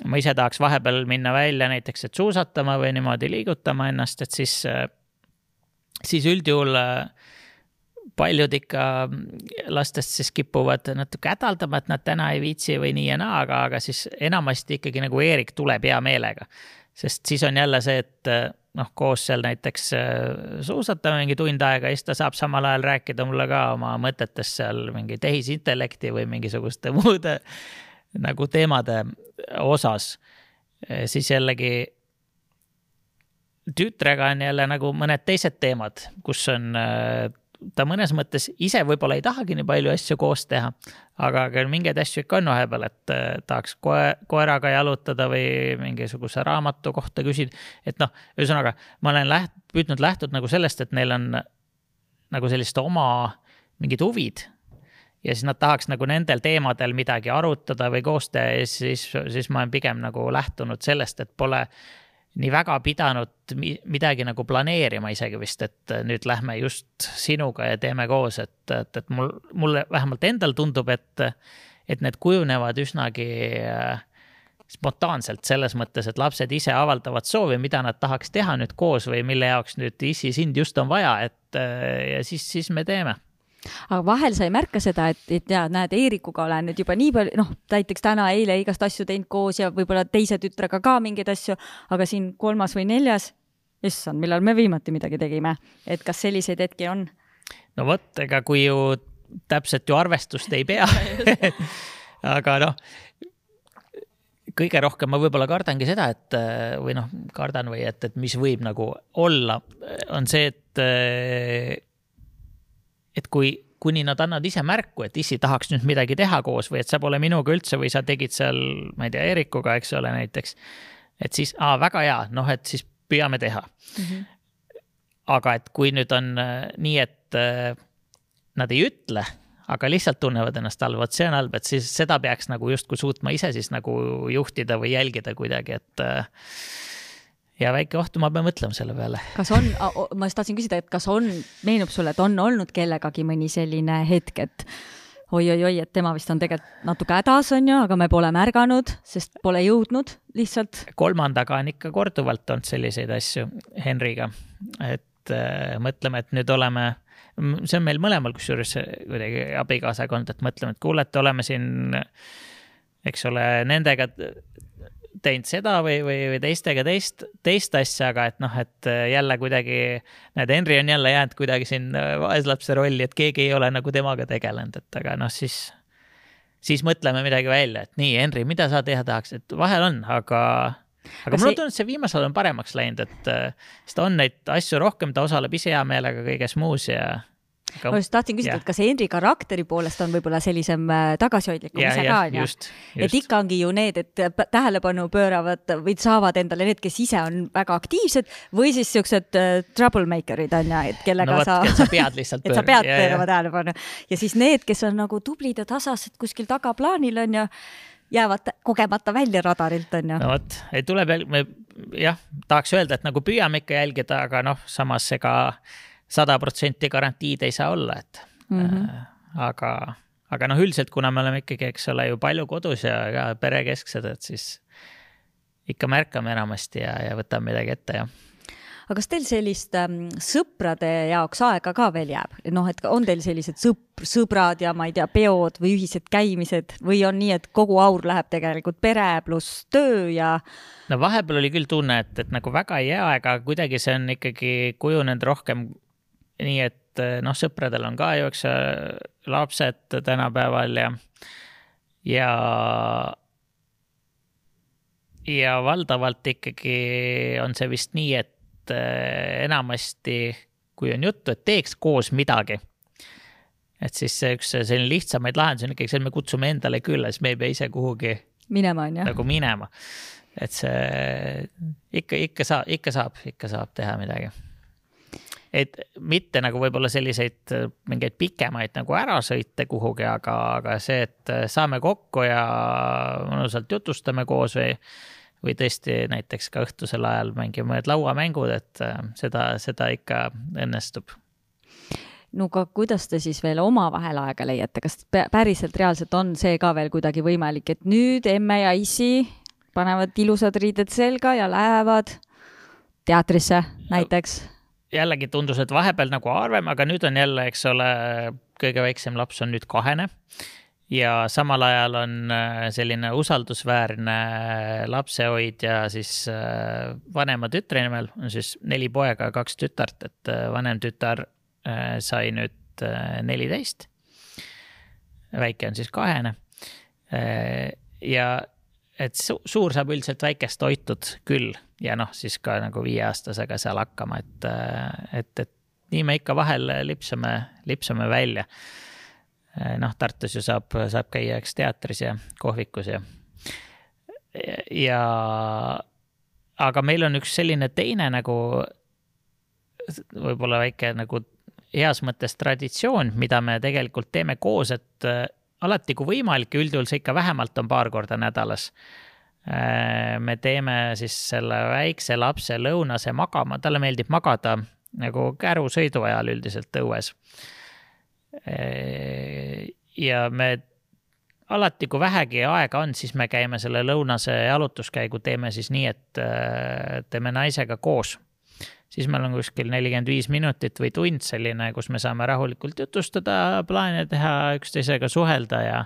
ma ise tahaks vahepeal minna välja näiteks, et suusatama või niimoodi liigutama ennast, et siis, siis üldjuhul paljud ikka lastest siis kipuvad natuke hädaldama, et nad täna ei viitsi või nii ja naa, aga, aga siis enamasti ikkagi nagu Eerik tuleb hea meelega. sest siis on jälle see, et noh, koos seal näiteks suusatame mingi tund aega ja siis ta saab samal ajal rääkida mulle ka oma mõtetest seal mingi tehisintellekti või mingisuguste [LAUGHS] muude nagu teemade osas, eh, siis jällegi tütrega on jälle nagu mõned teised teemad, kus on eh, ta mõnes mõttes ise võib-olla ei tahagi nii palju asju koos teha, aga, aga mingeid asju ikka on vahepeal, et eh, tahaks koe, koeraga jalutada või mingisuguse raamatu kohta küsida. et noh, ühesõnaga ma olen läht-, püüdnud lähtuda nagu sellest, et neil on nagu sellist oma mingid huvid ja siis nad tahaks nagu nendel teemadel midagi arutada või koos teha ja siis, siis ma olen pigem nagu lähtunud sellest, et pole nii väga pidanud midagi nagu planeerima isegi vist, et nüüd lähme just sinuga ja teeme koos, et, et, et mul, mulle vähemalt endal tundub, et, et need kujunevad üsnagi äh, spontaanselt selles mõttes, et lapsed ise avaldavad soovi, mida nad tahaks teha nüüd koos või mille jaoks nüüd issi sind just on vaja, et ja siis, siis me teeme aga vahel sa ei märka seda, et, et ja näed, Eerikuga olen nüüd juba nii palju, noh, näiteks täna, eile igast asju teinud koos ja võib-olla teise tütrega ka mingeid asju, aga siin kolmas või neljas, issand, millal me viimati midagi tegime, et kas selliseid hetki on? no vot, ega kui ju täpselt ju arvestust ei pea [LAUGHS] aga noh, kõige rohkem ma võib-olla kardangi seda, et või noh, kardan või et, et mis võib nagu olla, on see, et et kui, kuni nad annavad ise märku, et issi tahaks nüüd midagi teha koos või et sa pole minuga üldse või sa tegid seal, ma ei tea, Eerikuga, eks ole, näiteks. et siis, aa, väga hea, noh, et siis püüame teha mm. -hmm. aga et kui nüüd on äh, nii, et äh, nad ei ütle, aga lihtsalt tunnevad ennast halba, vot see on halb, et siis seda peaks nagu justkui suutma ise siis nagu juhtida või jälgida kuidagi, et äh, ja väike oht, ma pean mõtlema selle peale. kas on, ma just tahtsin küsida, et kas on, meenub sulle, et on olnud kellegagi mõni selline hetk, et oi-oi-oi, et tema vist on tegelikult natuke hädas, on ju, aga me pole märganud, sest pole jõudnud lihtsalt. kolmandaga on ikka korduvalt olnud selliseid asju Henriga, et äh, mõtleme, et nüüd oleme, see on meil mõlemal kusjuures kuidagi abikaasaga olnud, et mõtleme, et kuule, et oleme siin, eks ole, nendega teinud seda või, või, või teistega teist, teist asja, aga et noh, et äh, jälle kuidagi, näed, Henri on jälle jäänud kuidagi siin äh, vaeslapse rolli, et keegi ei ole nagu temaga tegelenud, et aga noh, siis, siis mõtleme midagi välja, et nii, Henri, mida sa teha tahaks, et vahel on, aga aga mulle tundub, et see viimasel ajal on paremaks läinud, et äh, sest on neid asju rohkem, ta osaleb ise hea meelega kõiges muus ja. Ma just tahtsin küsida, et kas Henri karakteri poolest on võib-olla sellisem äh, tagasihoidlikum ise ka, onju. et ikka ongi ju need, et tähelepanu pööravad või saavad endale need, kes ise on väga aktiivsed või siis siuksed uh, troublemaker'id onju, et kellega no, sa. sa pead lihtsalt pöörama. [LAUGHS] et sa pead pöörama tähelepanu ja siis need, kes on nagu tublid ja tasased kuskil tagaplaanil onju jäävad kogemata välja radarilt, on ju. no vot, ei tuleb, me jah, tahaks öelda, et nagu püüame ikka jälgida, aga noh, samas ega sada protsenti garantiid ei saa olla, et mm -hmm. aga, aga noh, üldiselt, kuna me oleme ikkagi, eks ole ju palju kodus ja ka perekesksed, et siis ikka märkame enamasti ja, ja võtame midagi ette ja aga kas teil sellist ähm, sõprade jaoks aega ka veel jääb, noh, et on teil sellised sõpr, sõbrad ja ma ei tea, peod või ühised käimised või on nii, et kogu aur läheb tegelikult pere pluss töö ja? no vahepeal oli küll tunne, et, et nagu väga ei jää, aga kuidagi see on ikkagi kujunenud rohkem nii et eh, noh, sõpradel on ka ju, eks lapsed tänapäeval ja, ja, ja valdavalt ikkagi on see vist nii, et eh, enamasti, kui on juttu, et teeks koos midagi, et siis see üks selline lihtsamaid lahendusi on ikkagi see, et me kutsume endale külla, siis me ei pea ise kuhugi minema, on ju. nagu minema. et see ikka, ikka saab, ikka saab, ikka saab teha midagi et mitte nagu võib-olla selliseid äh, mingeid pikemaid nagu ärasõite kuhugi, aga, aga see, et äh, saame kokku ja mõnusalt jutustame koos või, või tõesti näiteks ka õhtusel ajal mängime mõned lauamängud, et äh, seda, seda ikka õnnestub no aga kuidas te siis veel omavahel aega leiate, kas päriselt reaalselt on see ka veel kuidagi võimalik, et nüüd emme ja issi panevad ilusad riided selga ja lähevad teatrisse näiteks? Jällegi tundus, et vahepeal nagu harvem, aga nüüd on jälle, eks ole, kõige väiksem laps on nüüd kahene. ja samal ajal on äh, selline usaldusväärne lapsehoidja siis äh, vanema tütre nimel, on siis neli poega ja kaks tütart, et äh, vanem tütar sai nüüd neliteist. väike on siis kahene. ja et su suur saab üldiselt väikest toitud küll ja noh, siis ka nagu viieaastasega seal hakkama, et, et, et nii me ikka vahel lipsame, lipsame välja. noh, Tartus ju saab, saab käia, eks teatris ja kohvikus ja, ja aga meil on üks selline teine nagu võib-olla väike nagu heas mõttes traditsioon, mida me tegelikult teeme koos, et alati, kui võimalik, üldjuhul see ikka vähemalt on paar korda nädalas. Äh, me teeme siis selle väikse lapse lõunase magama, talle meeldib magada nagu kärusõidu ajal üldiselt õues. Äh, ja me alati, kui vähegi aega on, siis me käime selle lõunase jalutuskäigu, teeme siis nii, et äh, teeme naisega koos. siis meil on kuskil nelikümmend viis minutit või tund selline, kus me saame rahulikult jutustada, plaane teha, üksteisega suhelda ja,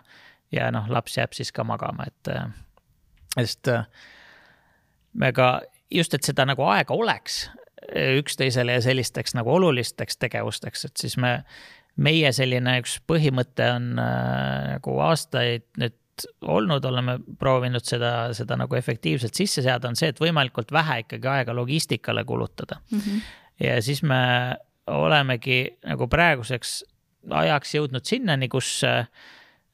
ja noh, laps jääb siis ka magama, et, sest me ka just, et seda nagu aega oleks üksteisele ja sellisteks nagu olulisteks tegevusteks, et siis me meie selline üks põhimõte on äh, nagu aastaid nüüd olnud, oleme proovinud seda, seda nagu efektiivselt sisse seada, on see, et võimalikult vähe ikkagi aega logistikale kulutada mm. -hmm. ja siis me olemegi nagu praeguseks ajaks jõudnud sinnani, kus äh,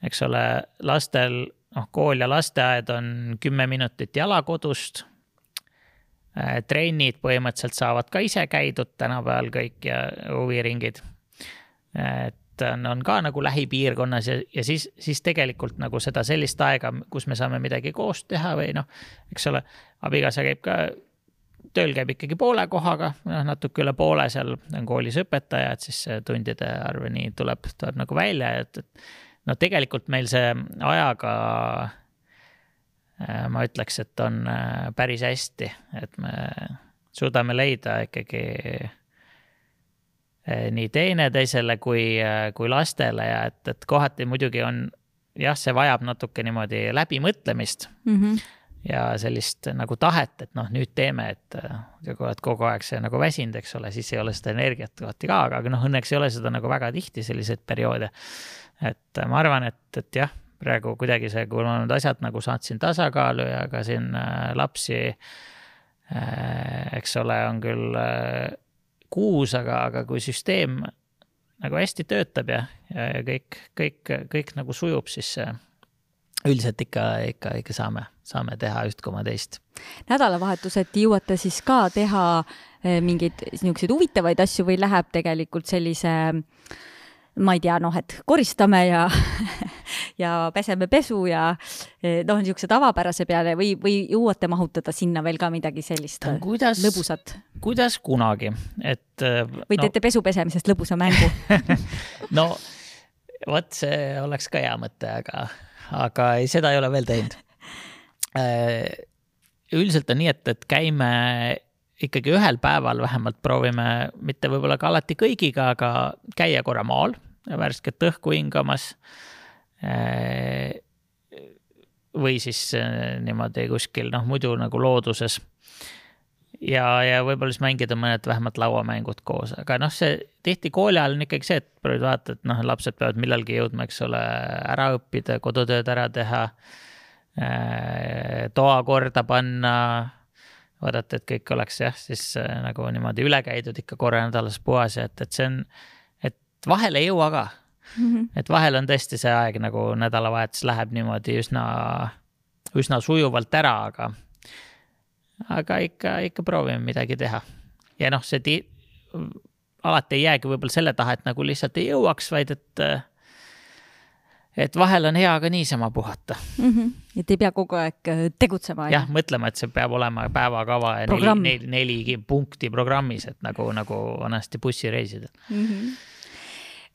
eks ole, lastel, noh, kool ja lasteaed on kümme minutit jala kodust. Äh, trennid põhimõtteliselt saavad ka ise käidud tänapäeval kõik ja huviringid et on, on ka nagu lähipiirkonnas ja, ja siis, siis tegelikult nagu seda sellist aega, kus me saame midagi koos teha või noh, eks ole, abikaasa käib ka, tööl käib ikkagi poole kohaga, noh natuke üle poole, seal on koolis õpetaja, et siis tundide arv nii tuleb, tuleb nagu välja, et, et no tegelikult meil see ajaga äh, ma ütleks, et on äh, päris hästi, et me suudame leida ikkagi Eh, nii teineteisele kui, kui lastele ja et, et kohati muidugi on jah, see vajab natuke niimoodi läbimõtlemist mm. -hmm. ja sellist nagu tahet, et noh, nüüd teeme, et kui oled kogu aeg see nagu väsinud, eks ole, siis ei ole seda energiat kohati ka, aga noh, õnneks ei ole seda nagu väga tihti, selliseid perioode. Et ma arvan, et, et jah, praegu kuidagi see kuulanud asjad nagu saatsin tasakaalu ja ka siin lapsi, eks ole, on küll kuus, aga, aga kui süsteem nagu hästi töötab ja, ja, ja kõik, kõik, kõik nagu sujub, siis üldiselt ikka, ikka, ikka saame, saame teha üht koma teist. nädalavahetuseti jõuate siis ka teha eh, mingeid niisuguseid huvitavaid asju või läheb tegelikult sellise äh, ma ei tea, noh, et koristame ja [LAUGHS] ja peseme pesu ja eh, noh, niisuguse tavapärase peale või, või jõuate mahutada sinna veel ka midagi sellist kuidas, lõbusat? kuidas kunagi, et. Eh, või teete no, pesu pesemisest lõbusa mängu [LAUGHS] no vot, see oleks ka hea mõte, aga, aga ei, seda ei ole veel teinud. Eh, üldiselt on nii, et, et käime ikkagi ühel päeval vähemalt proovime, mitte võib-olla ka alati kõigiga, aga käia korra maal värsket õhku hingamas. Äh, või siis äh, niimoodi kuskil noh, muidu nagu looduses. ja, ja võib-olla siis mängida mõned vähemalt lauamängud koos, aga noh, see tihti kooli ajal on ikkagi see, et proovid vaata, et noh, lapsed peavad millalgi jõudma, eks ole, ära õppida, kodutööd ära teha. Äh, toa korda panna vaadata, et kõik oleks jah, siis nagu niimoodi üle käidud ikka korra nädalas puhas ja et, et see on vahel ei jõua ka mm. -hmm. et vahel on tõesti see aeg nagu nädalavahetus läheb niimoodi üsna, üsna sujuvalt ära, aga, aga ikka, ikka proovime midagi teha. ja noh, see ti-, alati ei jäägi võib-olla selle taha, et nagu lihtsalt ei jõuaks, vaid et et vahel on hea ka niisama puhata mm. -hmm. et ei pea kogu aeg äh, tegutsema. jah, mõtlema, et see peab olema päevakava ja neli, neli, neli punkti programmis, et nagu, nagu vanasti bussireisidel mm. -hmm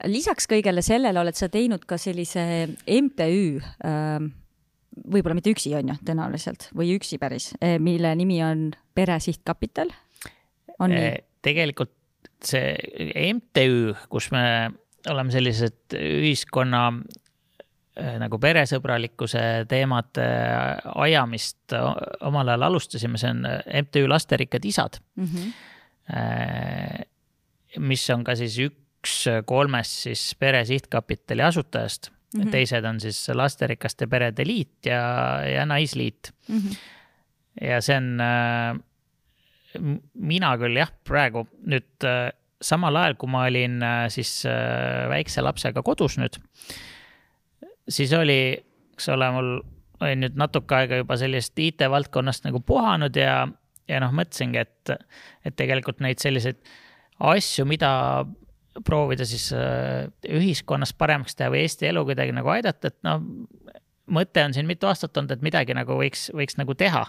lisaks kõigele sellele oled sa teinud ka sellise MTÜ äh, võib-olla mitte üksi, on ju, tõenäoliselt, või üksi päris, äh, mille nimi on Pere Sihtkapital, on nii? Äh, tegelikult see MTÜ, kus me oleme sellised ühiskonna äh, nagu peresõbralikkuse teemade ajamist omal ajal alustasime, see on MTÜ Lasterikkad Isad mm. -hmm. mis on ka siis üks üks kolmest siis Pere Sihtkapitali asutajast mm, -hmm. teised on siis Lasterikaste Perede Liit ja, ja Naisliit mm. -hmm. ja see on äh,, mina küll jah, praegu nüüd äh, samal ajal, kui ma olin äh, siis väikse lapsega kodus nüüd, siis oli, eks ole, mul oli nüüd natuke aega juba sellest IT-valdkonnast nagu puhanud ja, ja noh, mõtlesingi, et, et tegelikult neid selliseid asju, mida proovida siis äh, ühiskonnas paremaks teha või Eesti elu kuidagi nagu aidata, et noh, mõte on siin mitu aastat olnud, et midagi nagu võiks, võiks nagu teha.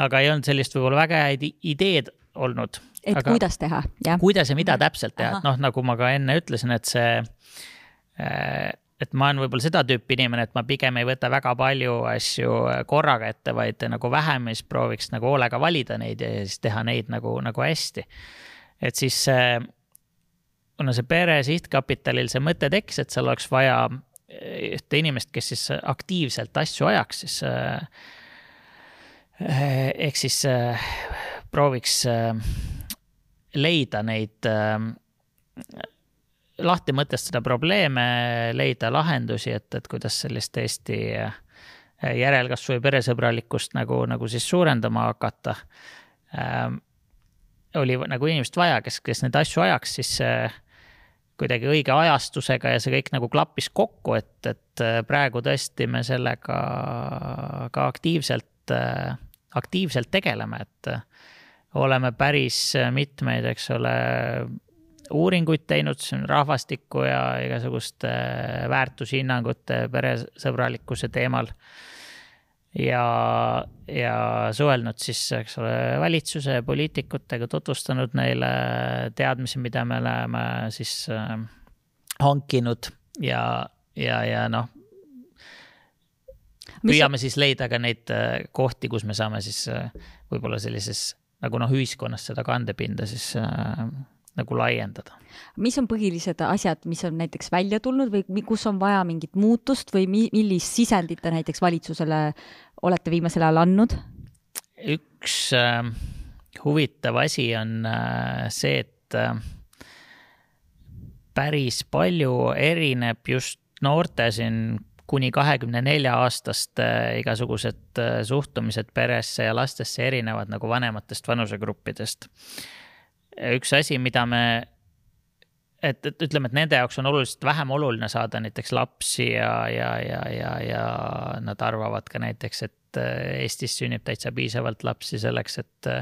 aga ei olnud sellist võib-olla väga häid ideed olnud. et aga kuidas teha, jah? kuidas ja mida täpselt teha, et noh, nagu ma ka enne ütlesin, et see, äh, et ma olen võib-olla seda tüüpi inimene, et ma pigem ei võta väga palju asju korraga ette, vaid nagu vähem ja siis prooviks nagu hoolega valida neid ja siis teha neid nagu, nagu hästi. et siis see, kuna see pere sihtkapitalil see mõte tekkis, et seal oleks vaja ühte inimest, kes siis aktiivselt asju ajaks, siis ehk siis prooviks leida neid lahti mõtestada probleeme, leida lahendusi, et, et kuidas sellist Eesti järelkasvu ja peresõbralikkust nagu, nagu siis suurendama hakata. Oli nagu inimest vaja, kes, kes neid asju ajaks, siis kuidagi õige ajastusega ja see kõik nagu klappis kokku, et, et äh, praegu tõesti me sellega ka aktiivselt äh,, aktiivselt tegeleme, et äh, oleme päris mitmeid, eks ole uuringuid teinud, rahvastiku ja igasuguste väärtushinnangute peresõbralikkuse teemal. Ja, ja suhelnud siis, eks ole, valitsuse poliitikutega, tutvustanud neile teadmisi, mida me oleme siis äh, hankinud ja, ja, ja noh. püüame siis leida ka neid äh, kohti, kus me saame siis äh, võib-olla sellises nagu noh, ühiskonnas seda kandepinda siis äh, nagu laiendada. mis on põhilised asjad, mis on näiteks välja tulnud või kus on vaja mingit muutust või mi-, millist sisendit te näiteks valitsusele olete viimasel ajal andnud? üks äh, huvitav asi on äh, see, et äh, päris palju erineb just noorte siin kuni kahekümne nelja aastaste äh, igasugused äh, suhtumised peresse ja lastesse erinevad nagu vanematest vanusegruppidest üks asi, mida me, et, et ütleme, et nende jaoks on oluliselt vähem oluline saada näiteks lapsi ja, ja, ja, ja, ja nad arvavad ka näiteks, et äh, Eestis sünnib täitsa piisavalt lapsi selleks, et,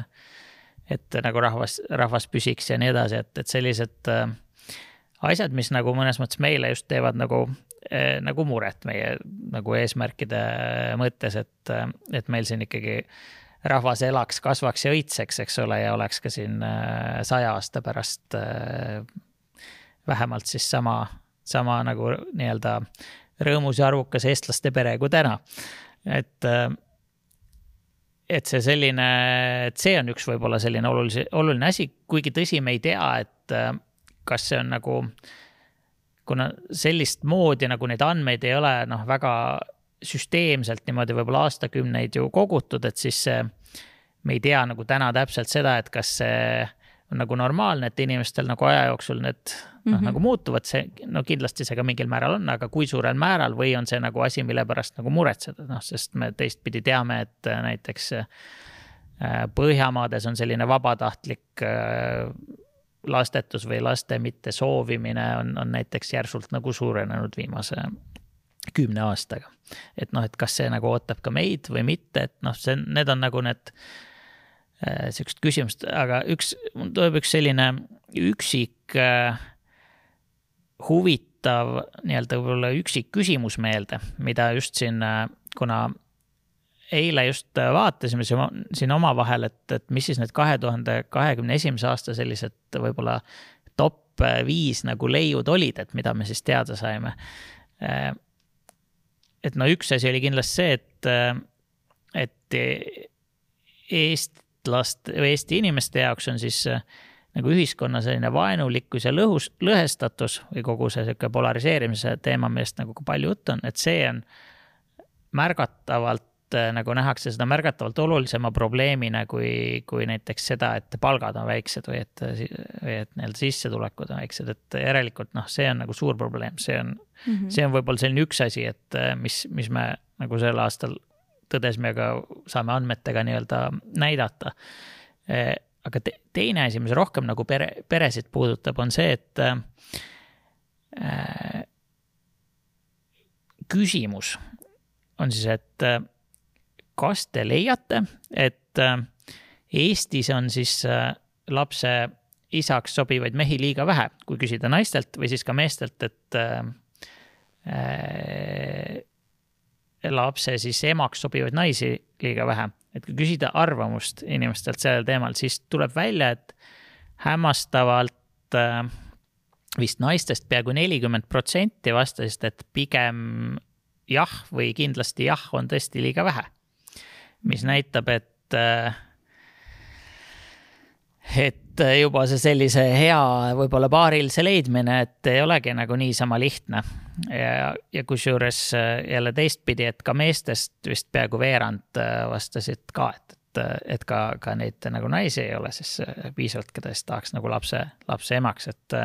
et nagu rahvas, rahvas püsiks ja nii edasi, et, et sellised äh, asjad, mis nagu mõnes mõttes meile just teevad nagu äh, nagu muret meie nagu eesmärkide mõttes, et, et meil siin ikkagi rahvas elaks, kasvaks ja õitseks, eks ole, ja oleks ka siin äh, saja aasta pärast äh, vähemalt siis sama, sama nagu nii-öelda rõõmus ja arvukas eestlaste pere kui täna. et, et see selline, et see on üks võib-olla selline olulise, oluline asi, kuigi tõsi, me ei tea, et kas see on nagu, kuna sellist moodi nagu neid andmeid ei ole noh, väga süsteemselt niimoodi võib-olla aastakümneid ju kogutud, et siis me ei tea nagu täna täpselt seda, et kas see on nagu normaalne, et inimestel nagu aja jooksul need noh mm -hmm., nagu muutuvad, see, no kindlasti see ka mingil määral on, aga kui suurel määral või on see nagu asi, mille pärast nagu muretseda, noh, sest me teistpidi teame, et näiteks äh, Põhjamaades on selline vabatahtlik äh, lastetus või laste mitte soovimine on, on näiteks järsult nagu suurenenud viimase kümne aastaga. et noh, et kas see nagu ootab ka meid või mitte, et noh, see, need on nagu need äh, sihukesed küsimused, aga üks, mul tuleb üks selline üksik äh, huvitav nii-öelda võib-olla üksik küsimus meelde, mida just siin äh,, kuna eile just vaatasime siin omavahel, et, et mis siis need kahe tuhande kahekümne esimese aasta sellised võib-olla top viis nagu leiud olid, et mida me siis teada saime. Et no üks asi oli kindlasti see, et, et eestlaste või Eesti inimeste jaoks on siis äh, nagu ühiskonna selline vaenulikkus ja lõhus, lõhestatus või kogu see sihuke polariseerimise teema, millest nagu ka palju juttu on, et see on märgatavalt äh, nagu nähakse seda märgatavalt olulisema probleemina kui, kui näiteks seda, et palgad on väiksed või et, või et nii-öelda sissetulekud on väiksed, et järelikult noh, see on nagu suur probleem, see on mm. -hmm. see on võib-olla selline üks asi, et äh, mis, mis me nagu sel aastal tõdesime, aga saame andmetega nii-öelda näidata. Aga te, teine asi, mis rohkem nagu pere, peresid puudutab, on see, et äh, küsimus on siis, et äh, kas te leiate, et äh, Eestis on siis äh, lapse isaks sobivaid mehi liiga vähe, kui küsida naistelt või siis ka meestelt, et Äh, lapse siis emaks sobivaid naisi liiga vähe. et kui küsida arvamust inimestelt sellel teemal, siis tuleb välja, et hämmastavalt äh, vist naistest peaaegu nelikümmend protsenti vastasid, et pigem jah või kindlasti jah on tõesti liiga vähe. mis näitab, et, et juba see sellise hea võib-olla paarilise leidmine, et ei olegi nagu niisama lihtne. ja, ja kusjuures jälle teistpidi, et ka meestest vist peaaegu veerand vastasid ka, et, et, et ka, ka neid nagu naisi ei ole siis piisavalt, keda siis tahaks nagu lapse, lapse emaks, et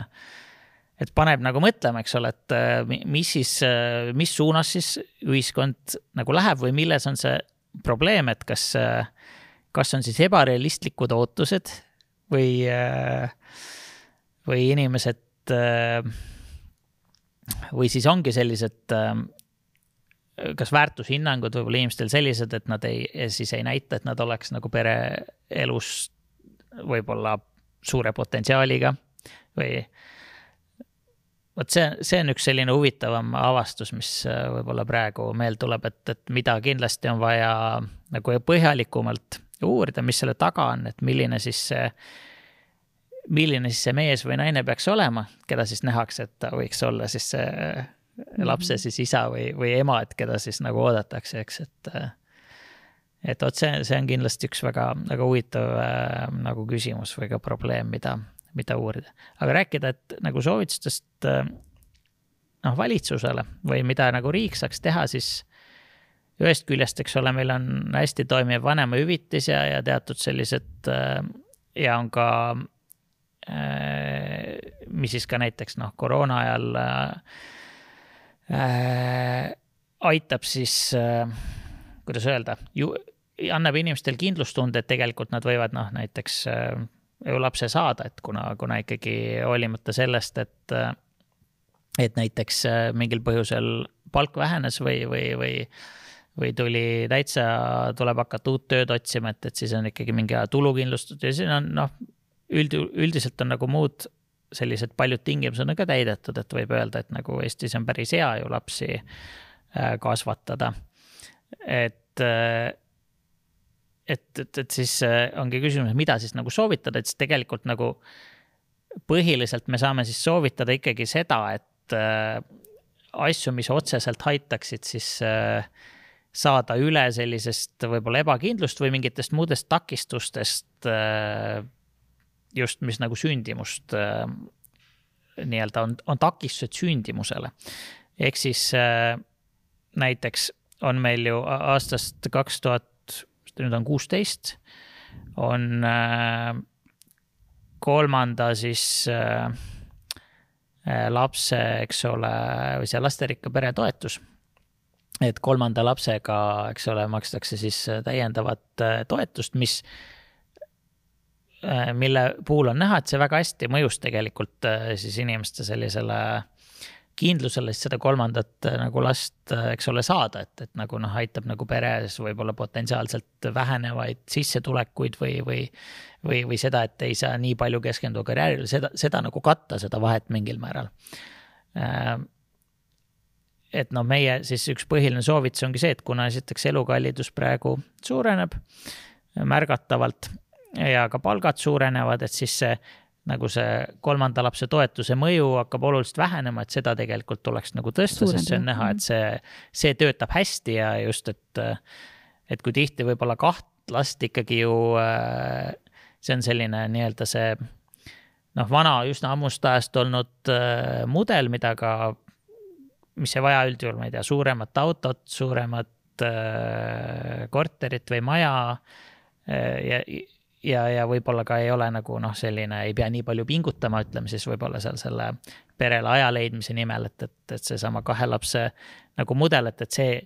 et paneb nagu mõtlema, eks ole, et äh, mis siis, äh, mis suunas siis ühiskond nagu läheb või milles on see probleem, et kas, äh, kas on siis ebarealistlikud ootused või, või inimesed või siis ongi sellised kas väärtushinnangud võib-olla inimestel sellised, et nad ei, siis ei näita, et nad oleks nagu pereelus võib-olla suure potentsiaaliga või vot see, see on üks selline huvitavam avastus, mis äh, võib-olla praegu meelde tuleb, et, et mida kindlasti on vaja nagu põhjalikumalt uurida, mis selle taga on, et milline siis see, milline siis see mees või naine peaks olema, keda siis nähakse, et ta võiks olla siis see mhm. lapse siis isa või, või ema, et keda siis nagu oodatakse, eks, et et vot see, see on kindlasti üks väga, väga huvitav äh, nagu küsimus või ka probleem, mida mida uurida. aga rääkida, et nagu soovitustest äh, noh, valitsusele või mida nagu riik saaks teha, siis ühest küljest, eks ole, meil on hästi toimiv vanemahüvitis ja, ja teatud sellised äh, ja on ka, äh, mis siis ka näiteks noh, koroona ajal aitab siis, kuidas öelda, annab inimestel kindlustunde, et tegelikult nad võivad noh, näiteks ju lapse saada, et kuna, kuna ikkagi hoolimata sellest, et, et näiteks äh, mingil põhjusel palk vähenes või, või, või, või tuli täitsa, tuleb hakata uut tööd otsima, et, et siis on ikkagi mingi tulukindlustus ja siin on noh, üld, üldiselt on nagu muud sellised paljud tingimused on ka täidetud, et võib öelda, et nagu Eestis on päris hea ju lapsi äh, kasvatada. et äh, et, et, et siis äh, ongi küsimus, mida siis nagu soovitada, et siis tegelikult nagu põhiliselt me saame siis soovitada ikkagi seda, et asju, mis otseselt aitaksid siis äh, saada üle sellisest võib-olla ebakindlust või mingitest muudest takistustest äh,. just, mis nagu sündimust äh, nii-öelda on, on takistused sündimusele. ehk siis äh, näiteks on meil ju aastast kaks tuhat nüüd on kuusteist, on kolmanda siis lapse, eks ole, või see lasterikka pere toetus. Et kolmanda lapsega, eks ole, makstakse siis täiendavat toetust, mis mille puhul on näha, et see väga hästi mõjus tegelikult siis inimeste sellisele äh, kindlusele siis seda kolmandat äh, nagu last, äh, eks ole, saada, et, et nagu noh, aitab nagu peres võib-olla potentsiaalselt vähenevaid sissetulekuid või, või, või, või seda, et ei saa nii palju keskenduda karjäärile, seda, seda nagu katta, seda vahet mingil määral. Äh, et noh, meie siis üks põhiline soovitus ongi see, et kuna esiteks elukallidus praegu suureneb märgatavalt ja ka palgad suurenevad, et siis see nagu see kolmanda lapse toetuse mõju hakkab oluliselt vähenema, et seda tegelikult tuleks nagu tõsta, sest see on näha, et see, see töötab hästi ja just, et, et kui tihti võib-olla kaht last ikkagi ju, see on selline nii-öelda see noh, vana, üsna ammust ajast olnud äh, mudel, mida ka, mis ei vaja üldjuhul, ma ei tea, suuremat autot, suuremat äh, korterit või maja äh, ja ja, ja võib-olla ka ei ole nagu noh, selline, ei pea nii palju pingutama, ütleme siis võib-olla seal selle perele aja leidmise nimel, et, et, et seesama kahe lapse nagu mudel, et, et see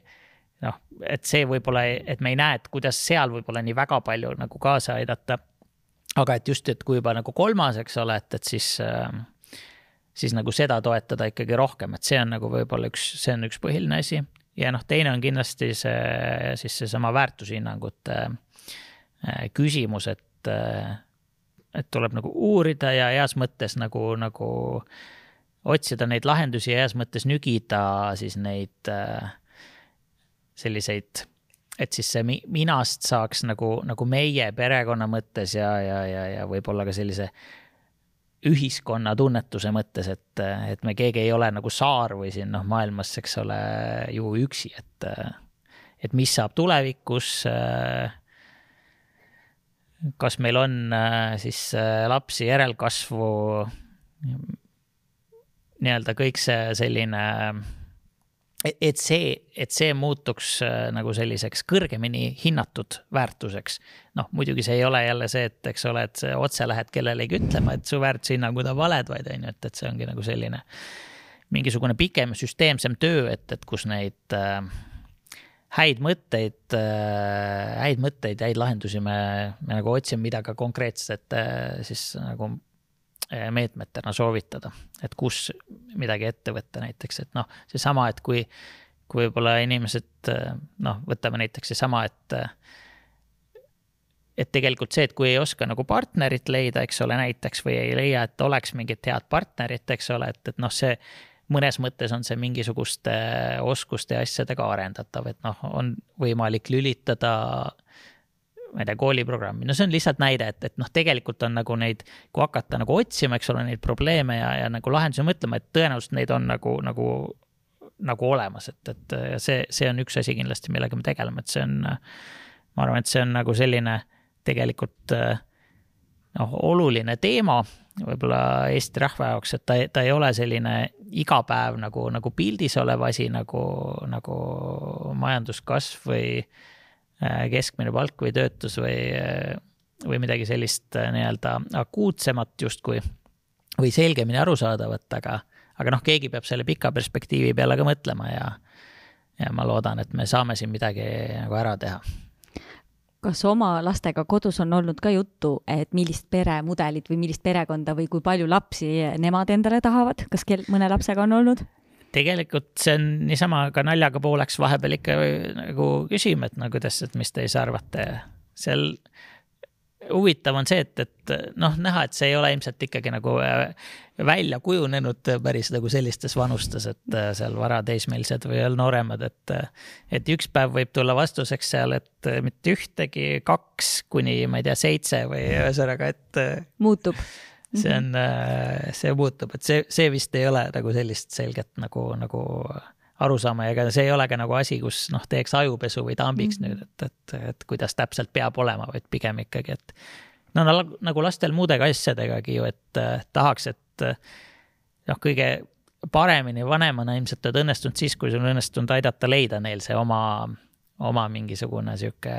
noh, et see võib-olla, et me ei näe, et kuidas seal võib-olla nii väga palju nagu kaasa aidata. aga et just, et kui juba nagu kolmas, eks ole, et, et siis äh, siis nagu seda toetada ikkagi rohkem, et see on nagu võib-olla üks, see on üks põhiline asi. ja noh, teine on kindlasti see siis seesama väärtushinnangute äh, küsimus, et et, et tuleb nagu uurida ja heas mõttes nagu, nagu otsida neid lahendusi ja heas mõttes nügida siis neid selliseid, et siis see minast saaks nagu, nagu meie perekonna mõttes ja, ja, ja, ja võib-olla ka sellise ühiskonna tunnetuse mõttes, et, et me keegi ei ole nagu saar või siin noh, maailmas, eks ole, ju üksi, et, et mis saab tulevikus. kas meil on siis lapsi, järelkasvu, nii-öelda kõik see selline et see, et see muutuks äh, nagu selliseks kõrgemini hinnatud väärtuseks. noh, muidugi see ei ole jälle see, et eks ole, et otse lähed kellelegi ütlema, et su väärtushinnangud on valed, vaid on ju, et, et see ongi nagu selline mingisugune pikem süsteemsem töö, et, et kus neid äh, häid mõtteid äh,, häid mõtteid, häid lahendusi me, me nagu otsime, mida ka konkreetselt äh, siis nagu meetmetena soovitada, et kus midagi ette võtta näiteks, et noh, seesama, et kui, kui võib-olla inimesed eh, noh, võtame näiteks seesama, et et tegelikult see, et kui ei oska nagu partnerit leida, eks ole, näiteks või ei leia, et oleks mingit head partnerit, eks ole, et, et noh, see mõnes mõttes on see mingisuguste oskuste ja asjadega arendatav, et noh, on võimalik lülitada ma ei tea, kooliprogrammi, no see on lihtsalt näide, et, et noh, tegelikult on nagu neid, kui hakata nagu otsima, eks ole, neid probleeme ja, ja nagu lahendusi mõtlema, et tõenäoliselt neid on nagu, nagu, nagu olemas, et, et see, see on üks asi kindlasti, millega me tegeleme, et see on, ma arvan, et see on nagu selline tegelikult noh, oluline teema võib-olla Eesti rahva jaoks, et ta, ta ei ole selline iga päev nagu, nagu pildis olev asi nagu, nagu majanduskasv või keskmine palk või töötus või, äh, või midagi sellist äh, nii-öelda akuutsemat justkui või selgemini arusaadavat, aga, aga noh, keegi peab selle pika perspektiivi peale ka mõtlema ja, ja ma loodan, et me saame siin midagi nagu ära teha kas oma lastega kodus on olnud ka juttu, et millist peremudelit või millist perekonda või kui palju lapsi nemad endale tahavad, kas kel-, mõne lapsega on olnud? Tegelikult see on niisama ka naljaga pooleks vahepeal ikka nagu küsime, et no kuidas, et mis te siis arvate. seal huvitav on see, et, et noh, näha, et see ei ole ilmselt ikkagi nagu äh, välja kujunenud päris nagu sellistes vanustes, et äh, seal varateismelised või veel nooremad, et. et üks päev võib tulla vastuseks seal, et mitte ühtegi, kaks kuni ma ei tea, seitse või ühesõnaga, et. muutub see on, äh, see muutub, et see, see vist ei ole nagu sellist selget nagu, nagu arusaama ja ega see ei ole ka nagu asi, kus noh, teeks ajupesu või tambiks mm -hmm. nüüd, et, et, et kuidas täpselt peab olema, vaid pigem ikkagi, et. no nagu lastel muudega asjadegagi ju, et äh, tahaks, et äh, noh, kõige paremini vanemana ilmselt oled õnnestunud siis, kui sul on õnnestunud aidata leida neil see oma, oma mingisugune sihuke,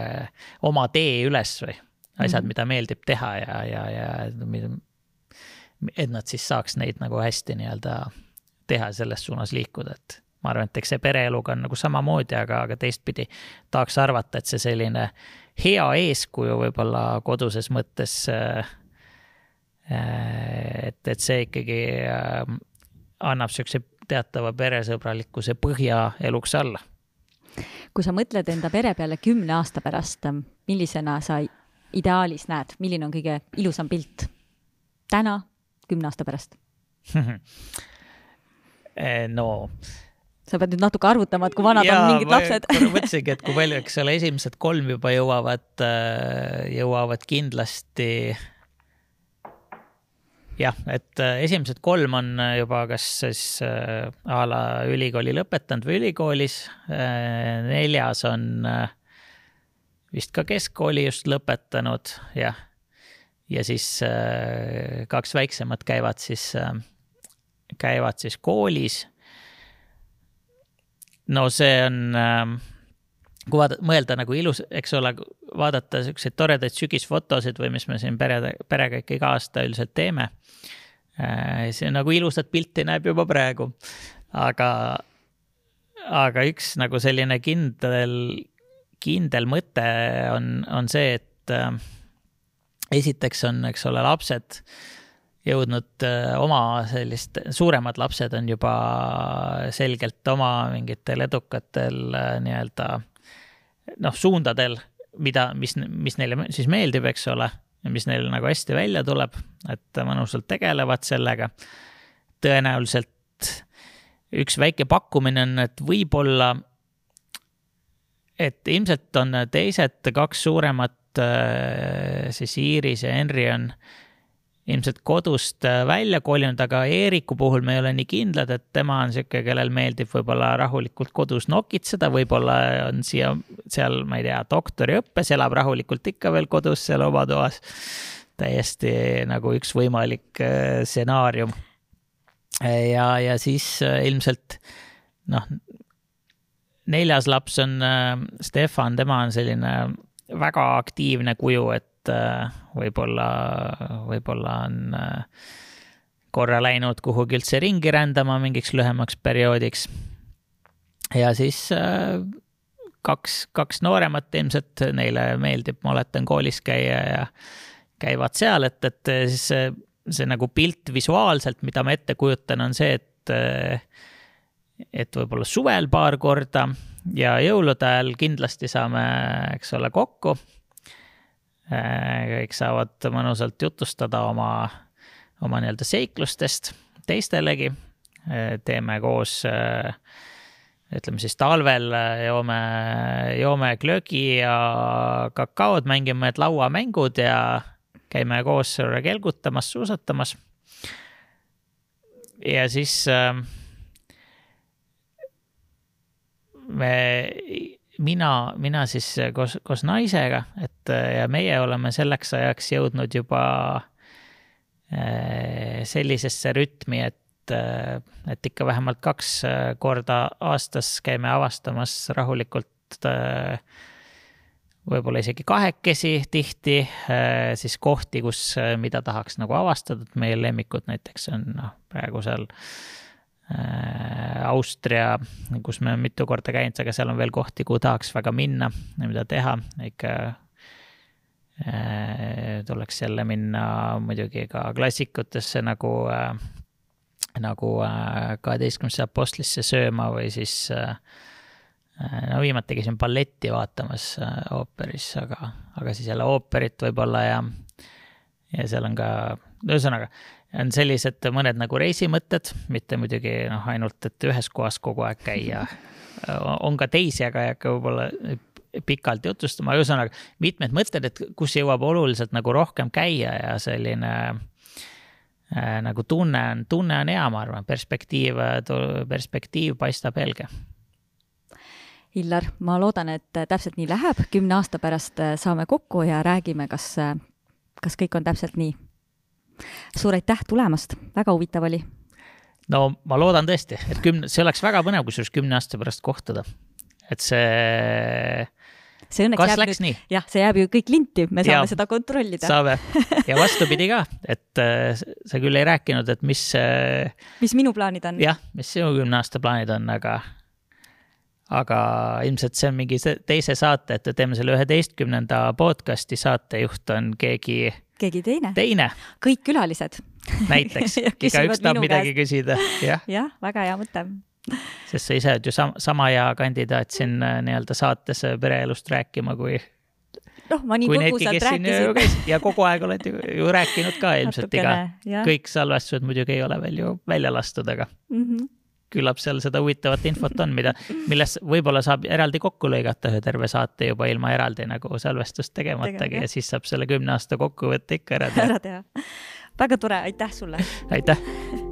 oma tee üles või asjad mm, -hmm. mida meeldib teha ja, ja, ja et nad siis saaks neid nagu hästi nii-öelda teha ja selles suunas liikuda, et ma arvan, et eks see pereeluga on nagu samamoodi, aga, aga teistpidi tahaks arvata, et see selline hea eeskuju võib-olla koduses mõttes äh,. et, et see ikkagi äh, annab siukse teatava peresõbralikkuse põhja eluks alla. kui sa mõtled enda pere peale kümne aasta pärast, millisena sa ideaalis näed, milline on kõige ilusam pilt täna kümne aasta pärast [LAUGHS] eh, no sa pead nüüd natuke arvutama, et kui vanad ja, on mingid lapsed [LAUGHS] mõtlesingi, et kui palju, eks ole, esimesed kolm juba jõuavad, äh, jõuavad kindlasti. jah, et äh, esimesed kolm on juba kas siis a la ülikooli lõpetanud või ülikoolis. neljas on vist ka keskkooli just lõpetanud, jah ja siis äh, kaks väiksemat käivad siis, äh, käivad siis koolis. no see on, äh, kui vaadata, mõelda nagu ilus, eks ole, vaadata siukseid toredaid sügisfotosid või mis me siin pere, perega ikka iga aasta üldiselt teeme. see nagu ilusat pilti näeb juba praegu, aga, aga üks nagu selline kindel, kindel mõte on, on see, et esiteks on, eks ole, lapsed jõudnud äh, oma sellist, suuremad lapsed on juba selgelt oma mingitel edukatel äh, nii-öelda noh, suundadel, mida, mis, mis neile siis meeldib, eks ole, mis neil nagu hästi välja tuleb, et mõnusalt tegelevad sellega. tõenäoliselt üks väike pakkumine on, et võib-olla, et ilmselt on teised kaks suuremat siis Iiris ja Henry on ilmselt kodust äh, välja kolinud, aga Eeriku puhul me ei ole nii kindlad, et tema on sihuke, kellel meeldib võib-olla rahulikult kodus nokitseda, võib-olla on siia, seal, ma ei tea, doktoriõppes, elab rahulikult ikka veel kodus seal oma toas. täiesti nagu üks võimalik äh, stsenaarium. ja, ja siis äh, ilmselt noh, neljas laps on Stefan, tema on selline väga aktiivne kuju, et äh, võib-olla, võib-olla on äh, korra läinud kuhugi üldse ringi rändama mingiks lühemaks perioodiks. ja siis äh, kaks, kaks nooremat ilmselt, neile meeldib, ma oletan, koolis käia ja käivad seal, et, et siis see, see nagu pilt visuaalselt, mida ma ette kujutan, on see, et et võib-olla suvel paar korda ja jõulude ajal kindlasti saame, eks ole, kokku Äh, kõik saavad mõnusalt jutustada oma, oma nii-öelda seiklustest teistelegi. Äh, teeme koos, äh, ütleme siis talvel joome, joome glögi ja kakaod, mängime lauamängud ja käime koos kelgutamas, suusatamas. ja siis me mina, mina siis koos, koos naisega, et ja meie oleme selleks ajaks jõudnud juba äh, sellisesse rütmi, et, äh, et ikka vähemalt kaks äh, korda aastas käime avastamas rahulikult võib-olla isegi kahekesi tihti, siis kohti, kus, mida tahaks nagu avastada, et meie lemmikud näiteks on noh, praegu seal Äh, Austria, kus me mitu korda käinud, aga seal on veel kohti, kuhu tahaks väga minna ja mida teha, ikka äh, tuleks jälle minna muidugi ka klassikutesse nagu äh,, nagu äh, kaheteistkümnesse apostlisse sööma või siis äh, no viimati käisin balletti vaatamas äh, ooperis, aga, aga siis jälle ooperit võib-olla ja, ja seal on ka, ühesõnaga on sellised mõned nagu reisimõtted, mitte muidugi noh, ainult, et ühes kohas kogu aeg käia. [LAUGHS] on ka teisi, aga ei hakka võib-olla pikalt jutustama, ühesõnaga mitmed mõtted, et kus jõuab oluliselt nagu rohkem käia ja selline äh, nagu tunne on, tunne on hea, ma arvan, perspektiiv, perspektiiv paistab helge. Illar, ma loodan, et täpselt nii läheb, kümne aasta pärast saame kokku ja räägime, kas, kas kõik on täpselt nii suur aitäh tulemast, väga huvitav oli. no ma loodan tõesti, et kümne, see oleks väga põnev, kusjuures kümne aasta pärast kohtuda. et see see õnneks Kas jääb nüüd, jah, see jääb ju kõik linti, me saame ja, seda kontrollida. saame [LAUGHS] ja vastupidi ka, et äh, sa küll ei rääkinud, et mis äh,. mis minu plaanid on? jah, mis sinu kümne aasta plaanid on, aga, aga ilmselt see on mingi teise saate, et teeme selle üheteistkümnenda podcast'i saatejuht on keegi keegi teine. teine. kõik külalised. näiteks [LAUGHS] igaüks tahab midagi käest. küsida, jah. jah, väga hea mõte. sest sa ise oled ju sama, sama hea kandidaat siin äh, nii-öelda saates äh, pereelust rääkima, kui noh, ma nii põgusalt rääkisin. ja kogu aeg oled ju, ju rääkinud ka ilmselt iga, kõik salvestused muidugi ei ole veel ju välja lastud, aga mm. -hmm küllap seal seda huvitavat infot on, mida, millest võib-olla saab eraldi kokku lõigata ühe terve saate juba ilma eraldi nagu salvestust tegematagi ja siis saab selle kümne aasta kokkuvõtte ikka ära teha. ära teha. väga tore, aitäh sulle. aitäh [LAUGHS]